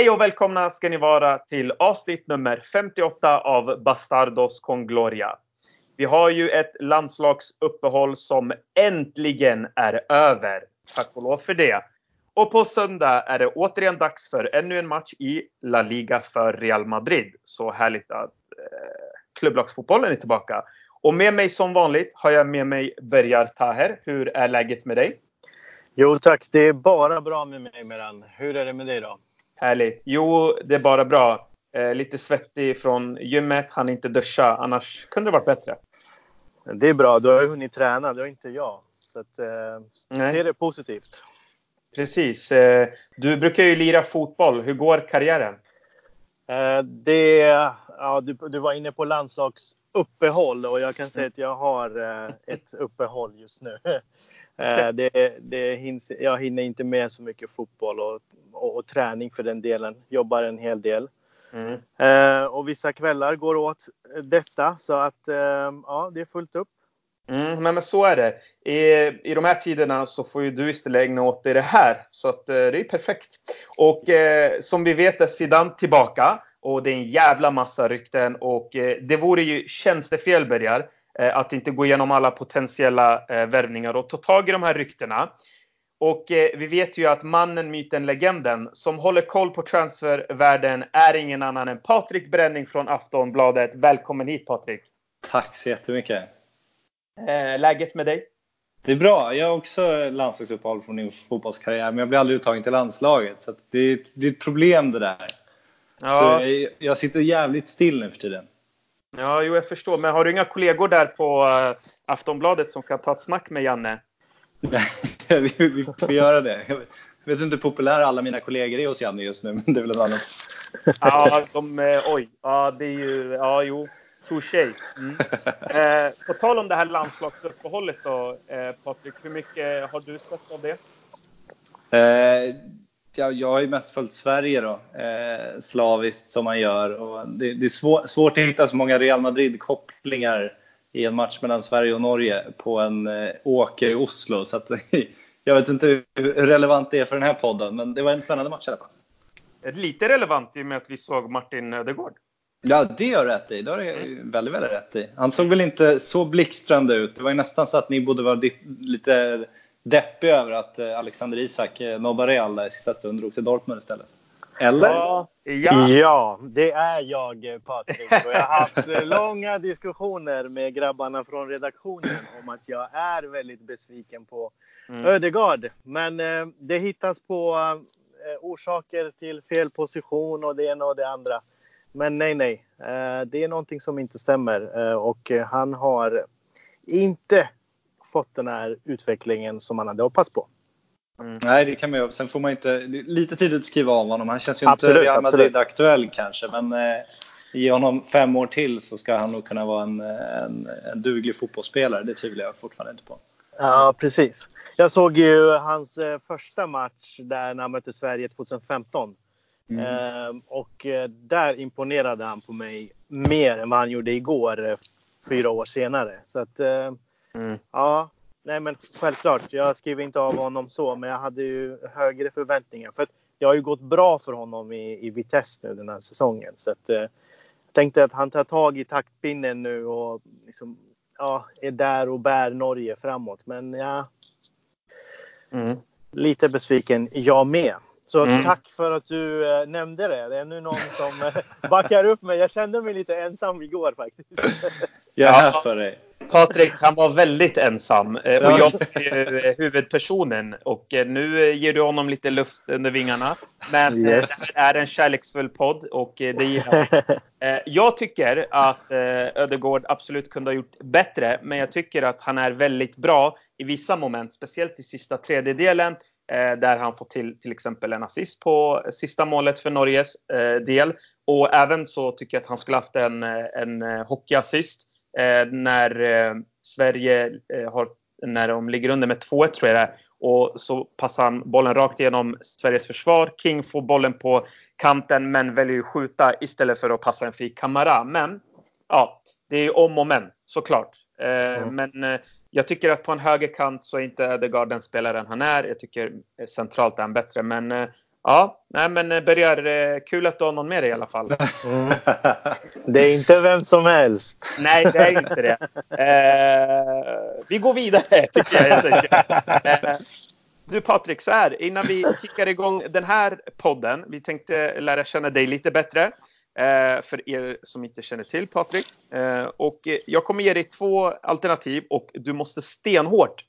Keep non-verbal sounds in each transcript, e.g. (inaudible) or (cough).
Hej och välkomna ska ni vara till avsnitt nummer 58 av Bastardos con Gloria. Vi har ju ett landslagsuppehåll som äntligen är över. Tack och lov för det. Och på söndag är det återigen dags för ännu en match i La Liga för Real Madrid. Så härligt att eh, klubblagsfotbollen är tillbaka. Och med mig som vanligt har jag med mig Berjar Taher. Hur är läget med dig? Jo tack, det är bara bra med mig Meran. Hur är det med dig då? Härligt. Jo, det är bara bra. Eh, lite svettig från gymmet, han inte duscha. Annars kunde det varit bättre. Det är bra. Du har ju hunnit träna, det har inte jag. Så att, eh, se det positivt. Precis. Eh, du brukar ju lira fotboll. Hur går karriären? Eh, det, ja, du, du var inne på landslagsuppehåll och jag kan säga att jag har eh, ett uppehåll just nu. (laughs) Okay. Det, det hinns, jag hinner inte med så mycket fotboll och, och, och, träning för den delen. Jobbar en hel del. Mm. Eh, och vissa kvällar går åt detta så att eh, ja, det är fullt upp. Mm, men, men så är det. I, I de här tiderna så får ju du istället ägna åt dig det här. Så att, eh, det är perfekt. Och eh, som vi vet är Zidane tillbaka. Och det är en jävla massa rykten. Och eh, det vore ju tjänstefel, Bergar, eh, att inte gå igenom alla potentiella eh, värvningar och ta tag i de här ryktena. Och eh, vi vet ju att mannen, myten, legenden som håller koll på transfervärlden är ingen annan än Patrik Bränning från Aftonbladet. Välkommen hit Patrik! Tack så jättemycket! Eh, läget med dig? Det är bra. Jag har också landslagsuppehåll från min fotbollskarriär, men jag blir aldrig uttagen till landslaget. Så det, är, det är ett problem det där. Ja. Så jag, jag, sitter jävligt still nu för tiden. Ja, jo, jag förstår. Men har du inga kollegor där på uh, Aftonbladet som kan ta ett snack med Janne? Nej, (laughs) vi, vi får göra det. Jag vet inte hur populära alla mina kollegor är hos Janne just nu, men det är väl en annan. (laughs) ja, de, eh, oj. Ja, det är ju, ja, jo. Touché. Mm. (laughs) Eh, på tal om det här landslagsuppehållet då, eh, Patrik. Hur mycket har du sett av det? Eh, jag, jag har ju mest följt Sverige då, eh, slaviskt som man gör. Och det, det är svår, svårt att hitta så många Real Madrid-kopplingar i en match mellan Sverige och Norge på en eh, åker i Oslo. Så att, (laughs) jag vet inte hur relevant det är för den här podden, men det var en spännande match i alla fall. Lite relevant i och med att vi såg Martin Ödegaard. Ja, det har du rätt i. Det har du väldigt, väldigt rätt i. Han såg väl inte så blixtrande ut. Det var ju nästan så att ni borde vara lite deppiga över att eh, Alexander Isak eh, nobbar Real i sista stund drog till Dortmund istället. Eller? Ja, ja. ja, det är jag Patrik. Och jag har haft (laughs) långa diskussioner med grabbarna från redaktionen om att jag är väldigt besviken på mm. Ödegard. Men eh, det hittas på eh, orsaker till fel position och det ena och det andra. Men nej, nej. Eh, det är någonting som inte stämmer eh, och han har inte fått den här utvecklingen som han hade hoppats på. Mm. Nej, det kan man ju. Sen får man inte, lite tidigt skriva av honom. Han känns ju absolut, inte Real Madrid aktuell kanske, men eh, ge honom fem år till så ska han nog kunna vara en, en, en duglig fotbollsspelare. Det tvivlar jag fortfarande inte på. Ja, precis. Jag såg ju hans första match där när han mötte Sverige 2015. Mm. Ehm, och eh, där imponerade han på mig mer än vad han gjorde igår, eh, fyra år senare. Så att, eh, mm. ja. Nej men självklart, jag skriver inte av honom så, men jag hade ju högre förväntningar. För att det har ju gått bra för honom i, i Vitesse nu den här säsongen. Så att, jag tänkte att han tar tag i taktpinnen nu och liksom, ja, är där och bär Norge framåt. Men ja, mm. lite besviken jag med. Så mm. tack för att du äh, nämnde det. Det är nu någon som äh, backar upp mig. Jag kände mig lite ensam igår faktiskt. Jag är här för dig. Patrik, han var väldigt ensam. Eh, och jag är huvudpersonen. Och nu ger du honom lite luft under vingarna. Men yes. det här är en kärleksfull podd och det gillar jag. (laughs) Jag tycker att Ödegård absolut kunde ha gjort bättre. Men jag tycker att han är väldigt bra i vissa moment. Speciellt i sista tredjedelen. Eh, där han får till till exempel en assist på sista målet för Norges eh, del. Och även så tycker jag att han skulle haft en, en hockeyassist när Sverige har, när de ligger under med 2-1 tror jag det är. Och så passar han bollen rakt igenom Sveriges försvar. King får bollen på kanten men väljer att skjuta istället för att passa en fri Kamara. Men ja, det är om och men såklart. Mm. Men jag tycker att på en högerkant så är inte Ödegaard den spelaren han är. Jag tycker centralt är han bättre. Men eh, Ja, nej men eh, Bergar, eh, kul att du har någon med dig i alla fall. (laughs) Mm. Det är inte vem som helst. Nej, det är inte det. Eh, vi går vidare (laughs) tycker jag. jag eh, du Patrik, så här innan vi kickar igång den här podden. Vi tänkte lära känna dig lite bättre. Eh, för er som inte känner till Patrik. Eh, och jag kommer ge dig två alternativ och du måste stenhårt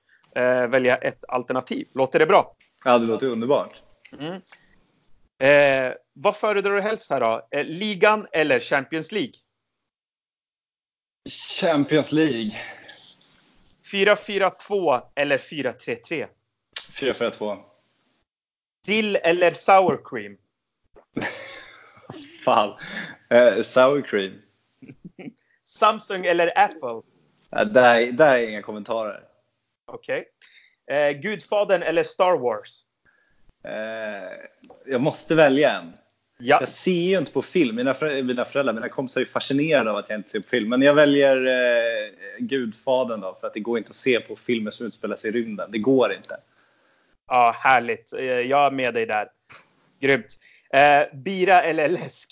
välja ett alternativ. Låter det bra? Ja, det låter underbart. Mm. Eh, vad föredrar du helst här då? Eh, ligan eller Champions League? Champions League. 4-4-2 eller 4-3-3? 4-4-2. Dill eller sour cream? (laughs) Fan. Eh, sour cream. (laughs) Samsung eller Apple? Ja, där, där är inga kommentarer. Okej. Okay. Eh, Gudfadern eller Star Wars? Eh, jag måste välja en. Ja. Jag ser ju inte på film. Mina, föräldrar, mina föräldrar, mina kompisar är fascinerade av att jag inte ser på film. Men jag väljer eh, Gudfadern då, för att det går inte att se på filmer som utspelar sig i rymden. Det går inte. Ja, härligt. Eh, jag är med dig där. Grymt. Eh, bira eller läsk?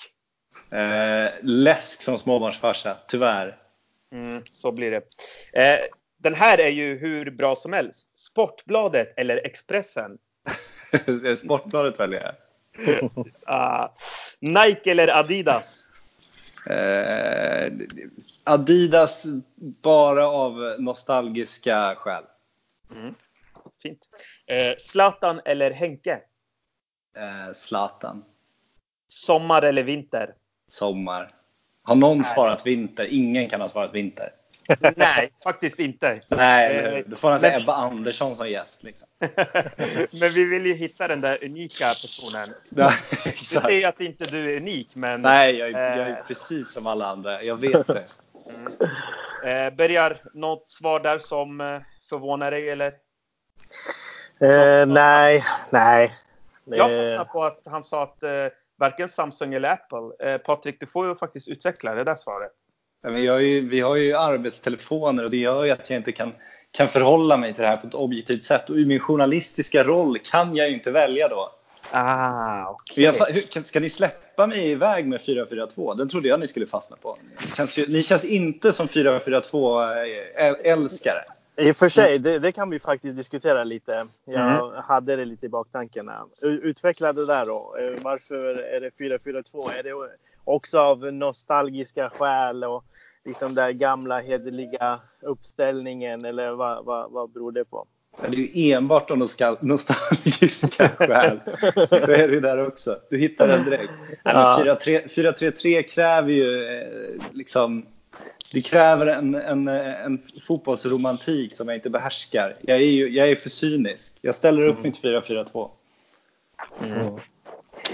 Eh, läsk som småbarnsfarsa, tyvärr. Mm, så blir det. Eh, den här är ju hur bra som helst. Sportbladet eller Expressen? (laughs) Sportbladet väljer jag. uh, (laughs) Nike eller Adidas? Uh, Adidas bara av nostalgiska skäl. Mm. Fint. Uh, Zlatan eller Henke? Uh, Zlatan. Sommar eller vinter? Sommar. Har någon svarat vinter? Ingen kan ha svarat vinter. Nej, faktiskt inte. Nej, eh, då får han säga Ebba Andersson som gäst. Liksom. (laughs) men vi vill ju hitta den där unika personen. Ja, du säger att inte du är unik, men... Nej, jag är, jag är eh, precis som alla andra. Jag vet det. Mm. Eh, Bergar, något svar där som eh, förvånar dig eller? Eh, nej, nej. Jag fastnade på att han sa att eh, varken Samsung eller Apple. Eh, Patrik, du får ju faktiskt utveckla det där svaret. Vi har, ju, vi har ju arbetstelefoner och det gör ju att jag inte kan, kan förhålla mig till det här på ett objektivt sätt. Och i min journalistiska roll kan jag ju inte välja då. Ah, okay. jag, ska ni släppa mig iväg med 442? Den trodde jag ni skulle fastna på. Känns ju, ni känns inte som 442-älskare. I och för sig, det, det, kan vi faktiskt diskutera lite. Jag mm. hade det lite i baktankarna. Utveckla det där då. Varför är det 442? Är det också av nostalgiska skäl och liksom den gamla hederliga uppställningen eller vad, vad, vad beror det på? det är ju enbart av nostalgiska (laughs) skäl. Så är det där också. Du hittar den direkt. Ja. 4-3-3 kräver ju eh, liksom det kräver en, en, en fotbollsromantik som jag inte behärskar. Jag är, ju, jag är för cynisk. Jag ställer upp mm. mitt 4-4-2. Mm.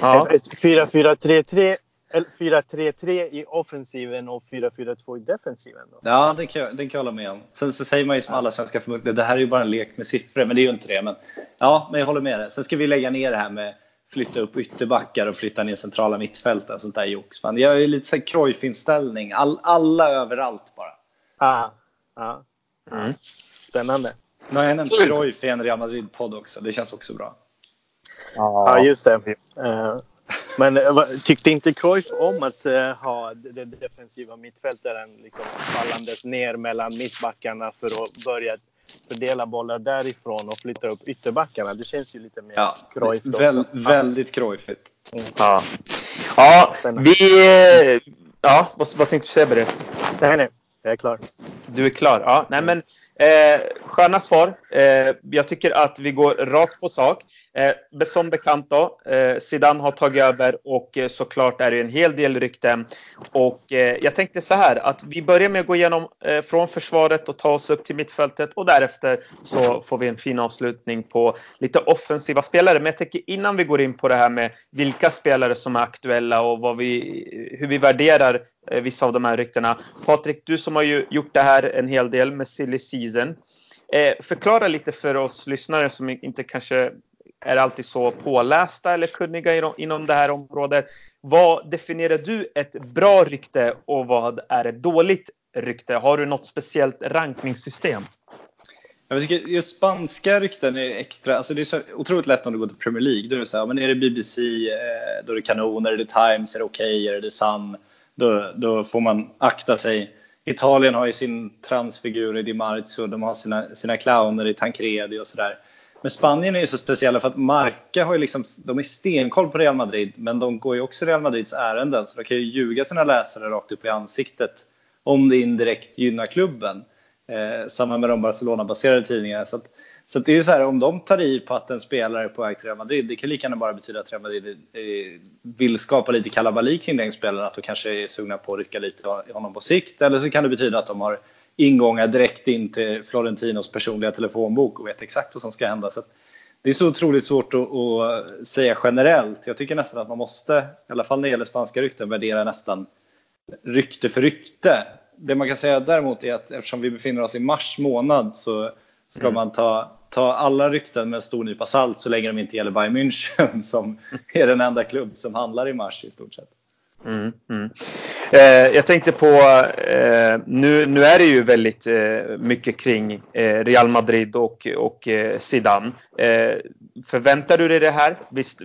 Ja. 4-4-3-3 4-3-3 i offensiven och 4-4-2 i defensiven? Då? Ja, det kan, jag, det kan jag hålla med om. Sen så säger man ju som alla svenska förbund, det här är ju bara en lek med siffror, men det är ju inte det. Men, ja, men jag håller med dig. Sen ska vi lägga ner det här med flytta upp ytterbackar och flytta ner centrala mittfältet och sånt där jox. Jag är lite så Cruyff-inställning. All, alla överallt bara. Ja, ja. Mm. Spännande. Nu har jag nämnt Cruyff i en Real Madrid-podd också. Det känns också bra. Ja, just det. Uh, men eh, tyckte inte Cruyff om att uh, ha den defensiva mittfältaren liksom fallandes ner mellan mittbackarna för att börja fördela bollar därifrån och flytta upp ytterbackarna? Det känns ju lite mer ja, Cruyff väl, Väldigt Cruyffigt. Mm. Ja, ja vi... Ja, vad, vad tänkte du säga Berre? Nej, nej. Jag är klar. Du är klar? Ja, nej men Eh, sköna svar. Eh, jag tycker att vi går rakt på sak. Eh, som bekant då, eh, Zidane har tagit över och eh, såklart är det en hel del rykten. Och eh, jag tänkte så här att vi börjar med att gå igenom eh, från försvaret och ta oss upp till mittfältet och därefter så får vi en fin avslutning på lite offensiva spelare. Men jag tänker innan vi går in på det här med vilka spelare som är aktuella och vad vi, hur vi värderar Eh, vissa av de här ryktena. Patrik, du som har ju gjort det här en hel del med silly season. Eh, förklara lite för oss lyssnare som inte kanske är alltid så pålästa eller kunniga inom det här området. Vad definierar du ett bra rykte och vad är ett dåligt rykte? Har du något speciellt rankningssystem? Jag tycker just spanska rykten är extra, alltså det är så otroligt lätt om du går till Premier League. Då är det så här, men är det BBC, eh, då är det kanon, är det Times, är det okej, okay, är det Sun? Då, då får man akta sig. Italien har ju sin transfigur i Di Marzio, de har sina, sina clowner i Tancredi och sådär. Men Spanien är ju så speciella för att Marca har ju liksom, de är stenkoll på Real Madrid, men de går ju också Real Madrids ärenden, så de kan ju ljuga sina läsare rakt upp i ansiktet om det indirekt gynnar klubben. Eh, samma med de Barcelona-baserade tidningarna. Så, att, så att det är ju så här, om de tar i på att en spelare är på väg till Real Madrid, det kan lika gärna bara betyda att Real Madrid eh, vill skapa lite kalabalik kring den spelaren, att de kanske är sugna på att rycka lite i honom på sikt. Eller så kan det betyda att de har ingångar direkt in till Florentinos personliga telefonbok och vet exakt vad som ska hända. Så det är så otroligt svårt att, att, säga generellt. Jag tycker nästan att man måste, i alla fall när det gäller spanska rykten, värdera nästan rykte för rykte. Det man kan säga däremot är att eftersom vi befinner oss i mars månad så ska mm. man ta, ta alla rykten med en stor nypa salt så länge de inte gäller Bayern München (laughs) som är den enda klubb som handlar i mars i stort sett. Mm, mm. Eh, jag tänkte på, eh, nu, nu är det ju väldigt eh, mycket kring eh, Real Madrid och, och eh, Zidane. Eh, förväntar du dig det här? Visst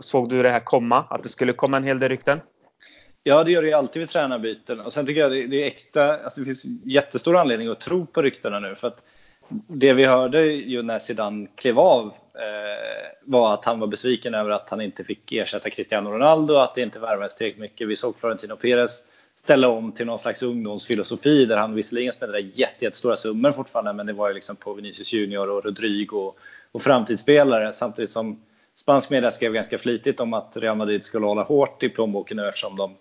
såg du det här komma? Att det skulle komma en hel del rykten? Ja, det gör det ju alltid vid tränarbyten. Och sen tycker jag det, det är extra, alltså det finns jättestor anledning att tro på ryktena nu. För att det vi hörde ju när Zidane klev av eh, var att han var besviken över att han inte fick ersätta Cristiano Ronaldo, att det inte värvades tillräckligt mycket. Vi såg Florentino Perez ställa om till någon slags ungdomsfilosofi där han visserligen spelade jättestora summor fortfarande, men det var ju liksom på Vinicius Junior och Rodrigo och, och framtidsspelare samtidigt som spansk media skrev ganska flitigt om att Real Madrid skulle hålla hårt i plånboken nu eftersom de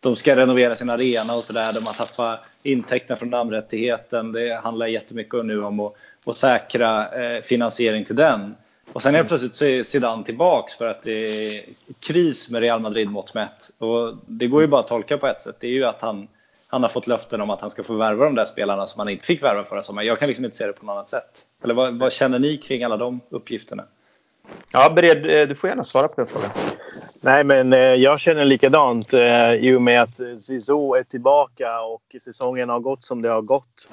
de ska renovera sin arena och sådär. De har tappat intäkterna från namnrättigheten. Det handlar jättemycket nu om att, att säkra eh, finansiering till den. Och sen helt plötsligt så är Zidane tillbaks för att det är kris med Real Madrid mått mätt. Och det går ju bara att tolka på ett sätt. Det är ju att han, han har fått löften om att han ska få värva de där spelarna som han inte fick värva förra sommaren. Jag kan liksom inte se det på något annat sätt. Eller vad, vad känner ni kring alla de uppgifterna? Ja, Bered, du får gärna svara på den frågan. Nej, men eh, jag känner likadant eh, i och med att Zizou är tillbaka och säsongen har gått som det har gått.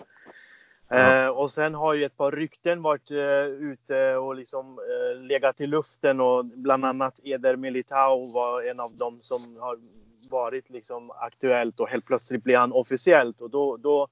Ja. Eh, och sen har ju ett par rykten varit eh, ute och liksom eh, legat i luften och bland annat Eder Militao var en av dem som har varit liksom aktuellt och helt plötsligt blir han officiellt och då, då,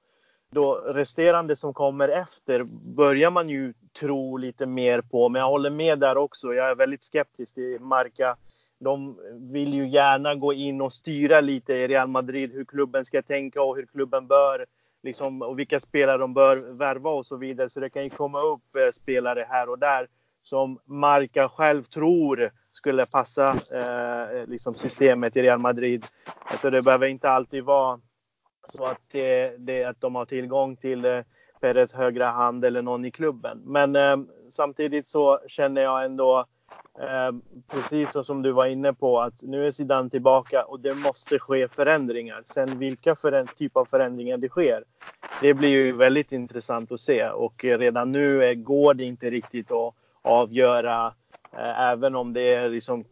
då resterande som kommer efter börjar man ju tro lite mer på. Men jag håller med där också. Jag är väldigt skeptisk till Marca de vill ju gärna gå in och styra lite i Real Madrid hur klubben ska tänka och hur klubben bör liksom, och vilka spelare de bör värva och så vidare. Så det kan ju komma upp eh, spelare här och där som Marca själv tror skulle passa eh, eh liksom systemet i Real Madrid. Så det behöver inte alltid vara så att, eh, det, det, att de har tillgång till eh, Peres högra hand eller någon i klubben. Men eh, samtidigt så känner jag ändå Eh, precis som du var inne på att nu är Zidane tillbaka och det måste ske förändringar. Sen vilka för typ av förändringar det sker, det blir ju väldigt intressant att se och redan nu går det inte riktigt att avgöra eh, även om det är liksom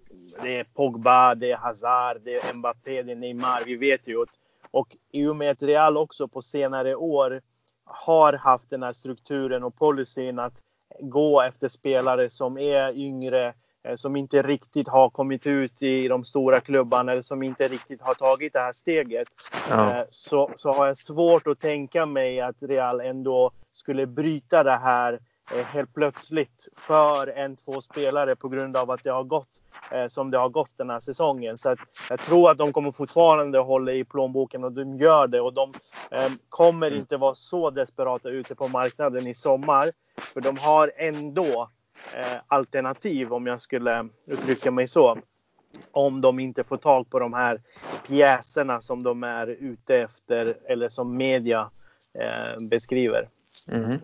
det är Pogba, det är Hazard, det är Mbappé, det är Neymar. Vi vet ju. Och i och med att Real också på senare år har haft den här strukturen och policyn att gå efter spelare som är yngre, Eh, som inte riktigt har kommit ut i de stora klubbarna eller som inte riktigt har tagit det här steget. Ja. Eh, så, så har jag svårt att tänka mig att Real ändå skulle bryta det här helt plötsligt för en, två spelare på grund av att det har gått som det har gått den här säsongen. Så jag tror att de kommer fortfarande hålla i plånboken och de gör det och de kommer mm. inte vara så desperata ute på marknaden i sommar. För de har ändå Eh, alternativ om jag skulle uttrycka mig så. Om de inte får tag på de här pjäserna som de är ute efter eller som media eh, beskriver. Mm.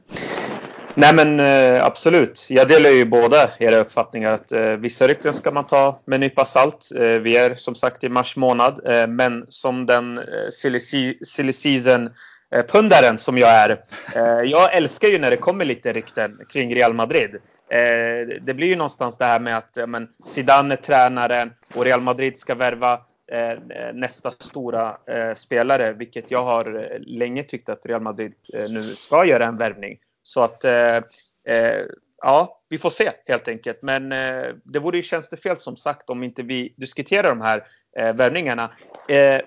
Nej men eh, absolut. Jag delar ju båda era uppfattningar att eh, vissa rykten ska man ta med en nypa salt. Eh, vi är som sagt i mars månad men som den eh, silly season-pundaren som jag är. Jag älskar ju när det kommer lite rykten kring Real Madrid. Det blir ju någonstans det här med att men, Zidane är tränaren och Real Madrid ska värva nästa stora spelare, vilket jag har länge tyckt att Real Madrid nu ska göra en värvning. Så att eh, eh, ja, vi får se helt enkelt. Men eh, det vore ju tjänstefel som sagt om inte vi diskuterar de här eh, värvningarna. Eh,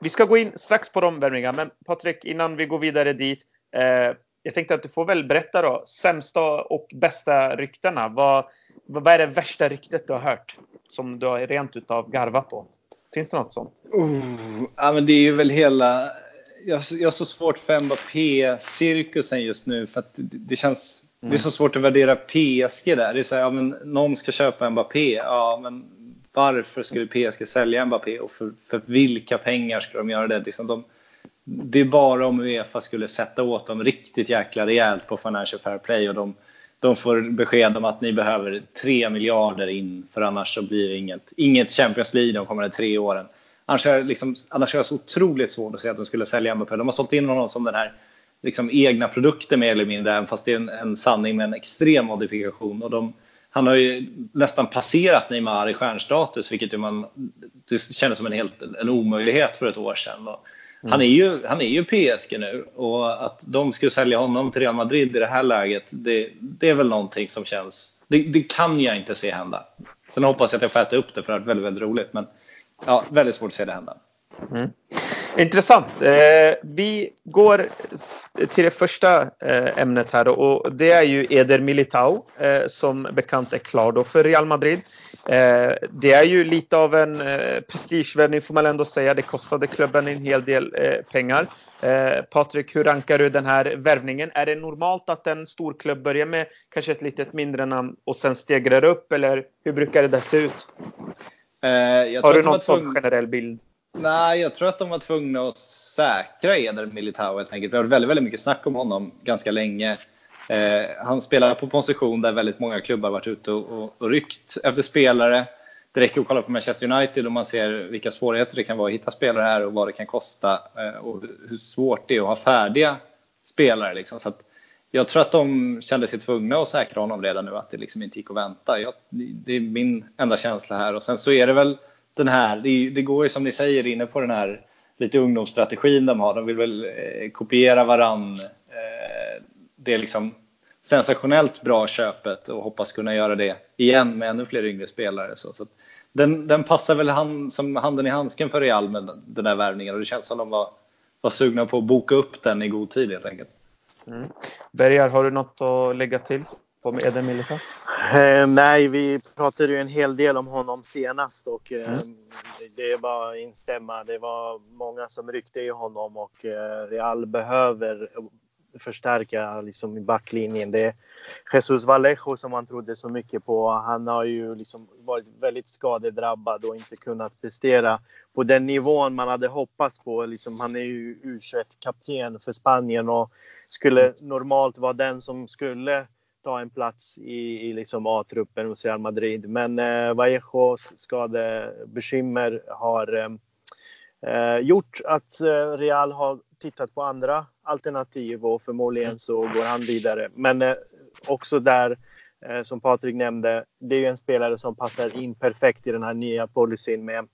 vi ska gå in strax på de värvningarna, men Patrik, innan vi går vidare dit. Eh, jag tänkte att du får väl berätta då, sämsta och bästa ryktena. Vad, vad är det värsta ryktet du har hört? Som du har rent utav garvat åt? Finns det något sånt? Uh, ja, men det är ju väl hela... Jag, jag har så svårt för Mbappé-cirkusen just nu för att det, det känns... Mm. Det är så svårt att värdera PSG där. Det är så här, ja, men någon ska köpa Mbappé. Ja, men varför skulle PSG sälja Mbappé och för, för vilka pengar skulle de göra det? Liksom de, det är bara om Uefa skulle sätta åt dem riktigt jäkla rejält på Financial Fair Play och de, de får besked om att ni behöver 3 miljarder in för annars så blir det inget, inget Champions League de kommande tre åren. Annars är, liksom, annars är det så otroligt svårt att säga att de skulle sälja Mbappé. De har sålt in honom som den här liksom, egna produkten mer eller mindre, även fast det är en, en sanning med en extrem modifikation. Och de, han har ju nästan passerat Neymar i stjärnstatus, vilket man, det kändes som en, helt, en omöjlighet för ett år sedan. Och han, är ju, han är ju PSG nu och att de skulle sälja honom till Real Madrid i det här läget, det, det är väl någonting som känns... Det, det, kan jag inte se hända. Sen hoppas jag att jag får äta upp det för det är väldigt, väldigt roligt. Men ja, väldigt svårt att se det hända. Mm. Intressant. Eh, vi går till det första eh, ämnet här och det är ju Eder Militao eh, som bekant är klar då för Real Madrid. Eh, det är ju lite av en eh, prestigevärvning får man ändå säga. Det kostade klubben en hel del eh, pengar. Eh, Patrik, hur rankar du den här värvningen? Är det normalt att en stor klubb börjar med kanske ett litet mindre namn och sen stegrar upp eller hur brukar det där se ut? Eh, Har du någon sån generell bild? Nej, jag tror att de var tvungna att säkra Eder Militao helt enkelt. Vi har väldigt, väldigt mycket snack om honom ganska länge. Eh, han spelar på position där väldigt många klubbar varit ute och, och, och ryckt efter spelare. Det räcker att kolla på Manchester United och man ser vilka svårigheter det kan vara att hitta spelare här och vad det kan kosta eh, och hur svårt det är att ha färdiga spelare. Liksom. Så jag tror att de kände sig tvungna att säkra honom redan nu, att det liksom inte gick att vänta. Jag, det är min enda känsla här. Och sen så är det väl den här, det, det går ju som ni säger inne på den här lite ungdomsstrategin de har. De vill väl eh, kopiera varann. Eh, det är liksom sensationellt bra köpet och hoppas kunna göra det igen med ännu fler yngre spelare. Så, så den, den, passar väl han, som handen i handsken för Real med den här värvningen och det känns som de var, var sugna på att boka upp den i god tid helt enkelt. Mm. Bergar, har du något att lägga till på Eden Milita? Eh, nej, vi pratade ju en hel del om honom senast och eh, mm. det är bara att instämma. Det var många som ryckte i honom och eh, Real behöver förstärka liksom i backlinjen. Det är Jesus Vallejo som man trodde så mycket på. Han har ju liksom varit väldigt skadedrabbad och inte kunnat prestera på den nivån man hade hoppats på. Liksom, han är ju U21-kapten för Spanien och skulle normalt vara den som skulle ta en plats i, i liksom A-truppen hos Real Madrid. Men eh, Vallejos skadebekymmer har eh, eh, gjort att eh, Real har tittat på andra alternativ och förmodligen så går han vidare. Men eh, också där, eh, som Patrik nämnde, det är ju en spelare som passar in perfekt i den här nya policyn med,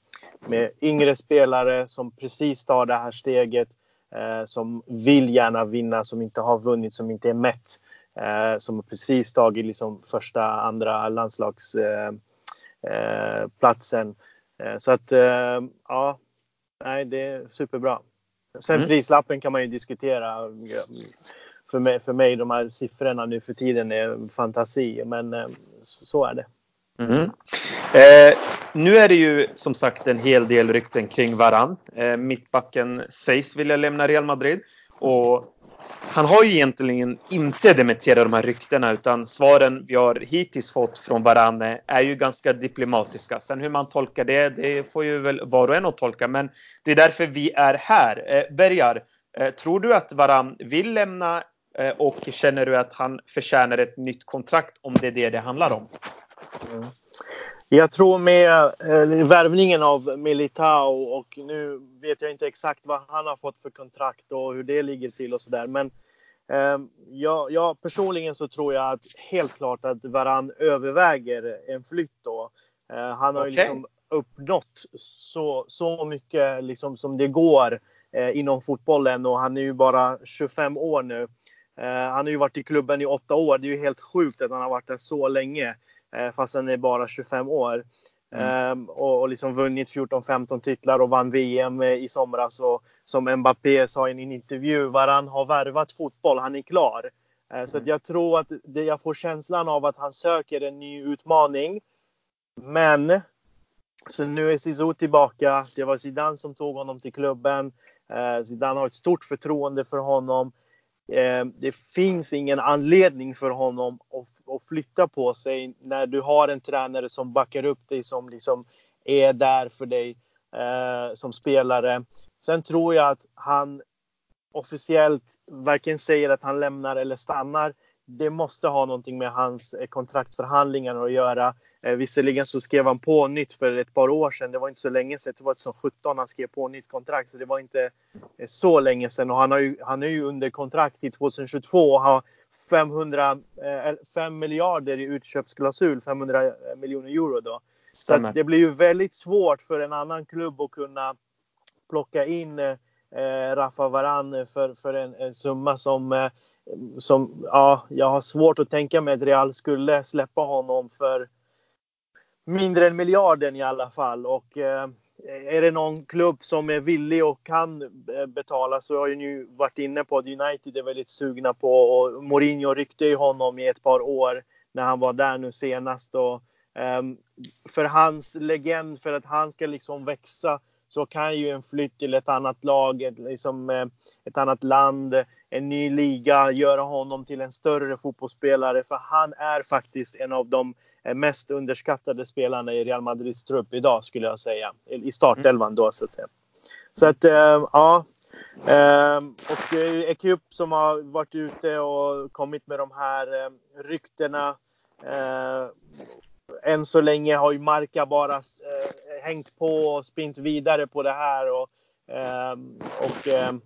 med yngre spelare som precis tar det här steget, eh, som vill gärna vinna, som inte har vunnit, som inte är mätt. Eh, som precis tagit liksom första, andra landslagsplatsen. Eh, eh, eh, så att eh, ja, nej, det är superbra. Sen mm. prislappen kan man ju diskutera. För mig, för mig, de här siffrorna nu för tiden är fantasi, men så är det. Mm. Eh, nu är det ju som sagt en hel del rykten kring varann. Eh, mittbacken sägs vilja lämna Real Madrid och han har ju egentligen inte dementerat de här ryktena utan svaren vi har hittills fått från Varane är ju ganska diplomatiska. Sen hur man tolkar det, det får ju väl var och en att tolka. Men det är därför vi är här. Eh, Bergar, eh, tror du att Varan vill lämna eh, och känner du att han förtjänar ett nytt kontrakt om det är det det handlar om? Mm. Jag tror med eh, värvningen av Militao och nu vet jag inte exakt vad han har fått för kontrakt och hur det ligger till och sådär. Men eh, jag, jag, personligen så tror jag att helt klart att Varan överväger en flytt då. Eh, han har okay. ju liksom uppnått så, så mycket liksom som det går eh, inom fotbollen och han är ju bara 25 år nu. han har ju varit i klubben i åtta år. Det är ju helt sjukt att han har varit där så länge. Fast han är bara 25 år. Mm. Um, och, och liksom vunnit 14-15 titlar och vann VM i somras. Och som Mbappé sa i en intervju, Varann har värvat fotboll, han är klar. Uh, så mm. jag tror att det, jag får känslan av att han söker en ny utmaning. Men så nu är Zizou tillbaka. Det var Zidane som tog honom till klubben. Uh, Zidane har ett stort förtroende för honom. Eh, det finns ingen anledning för honom att, att, flytta på sig när du har en tränare som backar upp dig, som liksom är där för dig eh, som spelare. Sen tror jag att han officiellt varken säger att han lämnar eller stannar det måste ha någonting med hans eh, kontraktförhandlingar att göra. Eh, visserligen så skrev han på nytt för ett par år sedan. Det var inte så länge sedan. Det var 2017 han skrev på nytt kontrakt. Så det var inte eh, så länge sedan. Och han, har ju, han är ju under kontrakt till 2022 och har 500, eh, 5 miljarder i utköpsklausul. 500 miljoner euro då. Så det blir ju väldigt svårt för en annan klubb att kunna plocka in eh, Rafa Varan för, för en, en summa som som, ja, jag har svårt att tänka mig att Real skulle släppa honom för mindre än miljarden i alla fall. Och eh, är det någon klubb som är villig och kan eh, betala så har ju varit inne på att United är väldigt sugna på och Mourinho ryckte ju honom i ett par år när han var där nu senast. Och, eh, för hans legend, för att han ska liksom växa så kan ju en flytt till ett annat lag, liksom, eh, ett annat land, en ny liga göra honom till en större fotbollsspelare. För han är faktiskt en av de eh, mest underskattade spelarna i Real Madrids trupp idag skulle jag säga. I startelvan då så att säga. Så att eh, ja. Ehm, och Ekiup som har varit ute och kommit med de här eh, ryktena. Än så länge har ju Marca bara hängt på och spint vidare på det här. Och, Ehm, och ehm,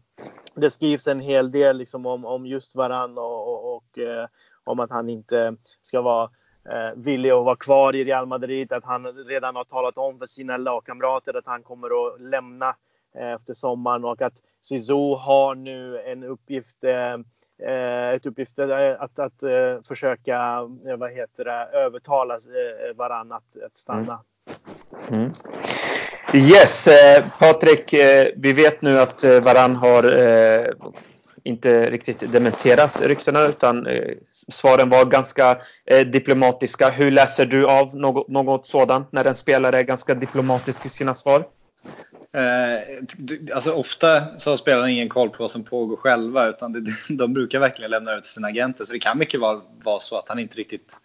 det skrivs en hel del liksom om, om just varann och, och, och eh, om att han inte ska vara eh, villig att vara kvar i Real Madrid. Att han redan har talat om för sina lagkamrater att han kommer att lämna eh, efter sommaren och att Sizo har nu en uppgift eh, ett uppgift att, att, försöka vad heter det, övertala varann att, att stanna. Mm. mm. Yes, eh, Patrik, eh, vi vet nu att eh, Varann har eh, inte riktigt dementerat ryktena utan eh, svaren var ganska eh, diplomatiska. Hur läser du av något, något sådant när en spelare är ganska diplomatisk i sina svar? alltså ofta så har spelarna ingen koll på vad som pågår själva utan det, (laughs) de brukar verkligen lämna ut sina agenter så det kan mycket vara, vara så att han inte riktigt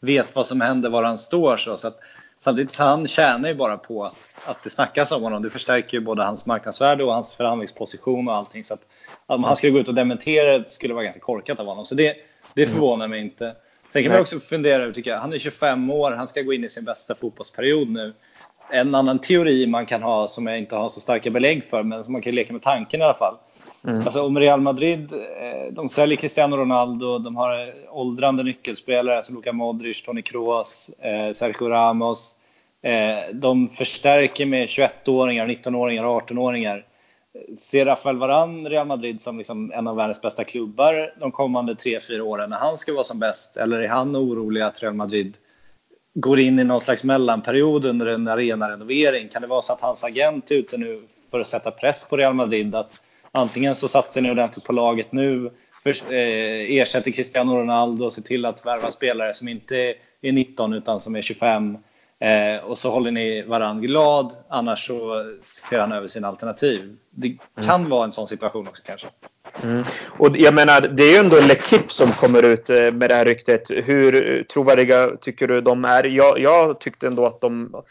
vet vad som händer, var han står. Så, så att Samtidigt han tjänar ju bara på att, att det snackas om honom. Det förstärker ju både hans marknadsvärde och hans förhandlingsposition och allting. Så att, om han skulle gå ut och dementera det skulle vara ganska korkat av honom. Så det, det mm. förvånar mig inte. Sen kan man också fundera över, tycker jag, han är 25 år, han ska gå in i sin bästa fotbollsperiod nu. En annan teori man kan ha som jag inte har så starka belägg för, men som man kan leka med tanken i alla fall. Mm. Alltså om Real Madrid, eh, de säljer Cristiano Ronaldo, de har åldrande nyckelspelare som Luka Modric, Toni Kroos, eh, Sergio Ramos. Eh, de förstärker med 21-åringar, 19-åringar och 18-åringar. Ser Rafael Varan Real Madrid som liksom en av världens bästa klubbar de kommande 3-4 åren när han ska vara som bäst? Eller är han orolig att Real Madrid går in i någon slags mellanperiod under en arenarenovering? Kan det vara så att hans agent är ute nu för att sätta press på Real Madrid? Att antingen så satsar ni ordentligt på laget nu, för, eh, ersätter Cristiano Ronaldo och ser till att värva spelare som inte är 19 utan som är 25. Eh, och så håller ni varann glad, annars så ser han över sina alternativ. Det kan mm. vara en sån situation också kanske. Mm. Och jag menar, det är ju ändå L'Equipe som kommer ut eh, med det här ryktet. Hur trovärdiga tycker du de är? Jag, jag tyckte ändå att de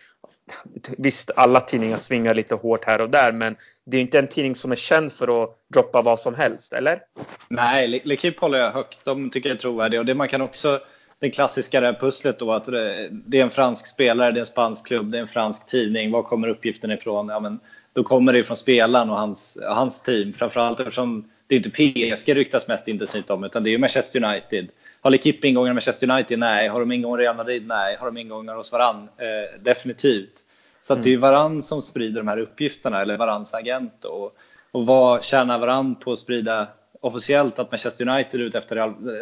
Visst, alla tidningar svingar lite hårt här och där, men det är inte en tidning som är känd för att droppa vad som helst, eller? Nej, L'Equipe håller jag högt. De tycker jag är trovärdiga. Och det man kan också, det klassiska där pusslet då, att det är en fransk spelare, det är en spansk klubb, det är en fransk tidning. Var kommer uppgiften ifrån? Ja, men då kommer det från spelaren och hans, hans team. Framförallt eftersom det är inte PSG ryktas mest intensivt om, utan det är Manchester United. Har L'Equipe ingångar med Manchester United? Nej. Har de ingångar i Real Madrid? Nej. Har de ingångar hos Varann? Eh, definitivt. Så mm. det är Varann som sprider de här uppgifterna, eller Varanns agent. Och, och vad tjänar Varann på att sprida officiellt att Manchester United är ute efter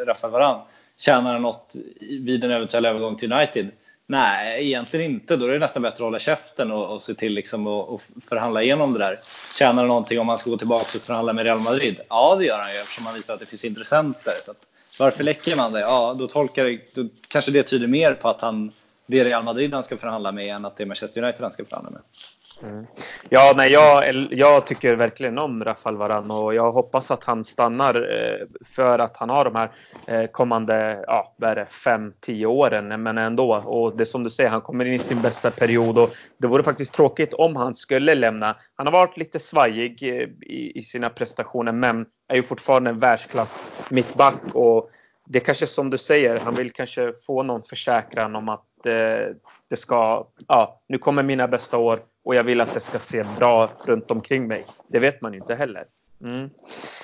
Rafael Varane. Tjänar han något vid en eventuell övergång till United? Nej, egentligen inte. Då är det nästan bättre att hålla käften och, och se till liksom att och förhandla igenom det där. Tjänar han någonting om han ska gå tillbaka och förhandla med Real Madrid? Ja, det gör han ju eftersom han visar att det finns intressenter. Så att, varför läcker man det? Ja, då tolkar det, då kanske det tyder mer på att han, det är Real Madrid han ska förhandla med än att det är Manchester United han ska förhandla med. Mm. Ja, nej, jag, jag tycker verkligen om Rafael Varan och jag hoppas att han stannar eh, för att han har de här eh, kommande ja, 5-10 åren. Men ändå, och det är som du säger, han kommer in i sin bästa period och det vore faktiskt tråkigt om han skulle lämna. Han har varit lite svajig eh, i, i sina prestationer men är ju fortfarande en världsklass mittback och det är kanske som du säger, han vill kanske få någon försäkran om att eh, det ska, ja, nu kommer mina bästa år och jag vill att det ska se bra runt omkring mig. Det vet man ju inte heller. Mm.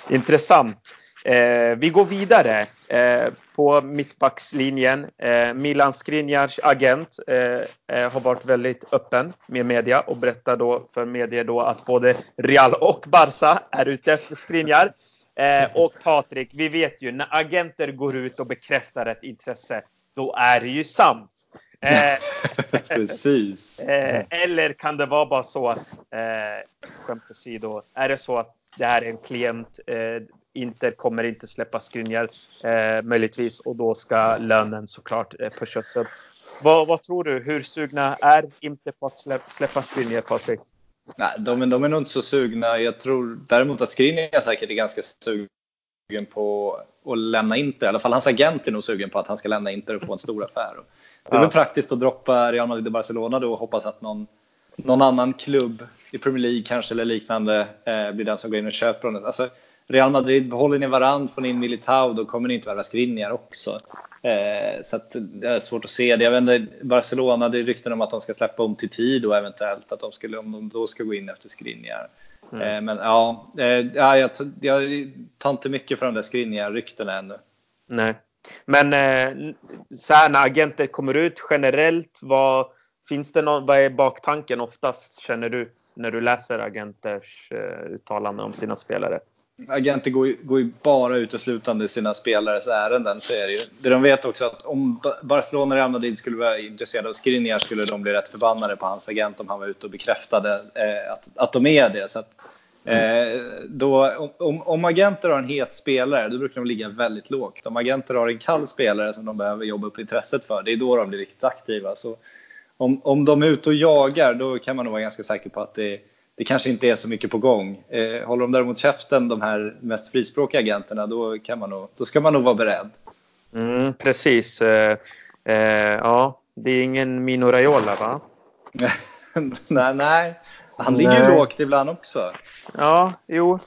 Intressant. Eh, vi går vidare eh, på mittbackslinjen. Eh, Milan Skriniars agent eh, eh, har varit väldigt öppen med media och berättar då för media då att både Real och Barca är ute efter Skriniar. Eh, och Patrik, vi vet ju när agenter går ut och bekräftar ett intresse, då är det ju sant. Eh, (laughs) Precis. (laughs) Eh, eller kan det vara bara så att, eh, skämt åsido, är det så att det här är en klient, eh, Inter kommer inte släppa Skriniar eh, möjligtvis och då ska lönen såklart eh, pushas upp. Vad, vad, tror du? Hur sugna är Inter på att släppa, släppa Skriniar, Patrik? Nej, de, de är nog inte så sugna. Jag tror däremot att Skriniar säkert är ganska sugen på att lämna Inter. I alla fall hans agent är nog sugen på att han ska lämna Inter och få en stor affär. Det är väl praktiskt att droppa Real Madrid och Barcelona då och hoppas att någon, någon annan klubb i Premier League kanske eller liknande eh, blir den som går in och köper honom. Alltså, Real Madrid, behåller ni varandra, får ni in Militao, då kommer ni inte värva Skriniar också. Eh, så att det är svårt att se det. Jag vet inte, Barcelona, det är rykten om att de ska släppa om till tid då eventuellt, att de skulle, om de då ska gå in efter Skriniar. Mm. Eh, men ja, eh, ja jag, jag tar inte mycket för de där Skriniar-ryktena ännu. Nej. Men eh, så här, när agenter kommer ut generellt, vad, finns det någon, vad är baktanken oftast känner du när du läser agenters eh, uttalanden om sina spelare? Agenter går ju, går ju bara uteslutande i sina spelares ärenden. Så är det, ju. det de vet också att om Barcelona Real Madrid skulle vara intresserade av Skriniar skulle de bli rätt förbannade på hans agent om han var ute och bekräftade eh, att, att de är det. Så att, Eh, då, om, om, agenter har en het spelare, då brukar de ligga väldigt lågt. Om agenter har en kall spelare som de behöver jobba upp intresset för, det är då de blir riktigt aktiva. Så om, om de är ute och jagar, då kan man nog vara ganska säker på att det, det kanske inte är så mycket på gång. Eh, håller de däremot käften, de här mest frispråkiga agenterna, då, kan man nog, då ska man nog vara beredd. Mm, precis. Eh, eh ja, det är ingen Mino Raiola, va? (laughs) nej, nej. Han ligger ju lågt ibland också. Ja, jo.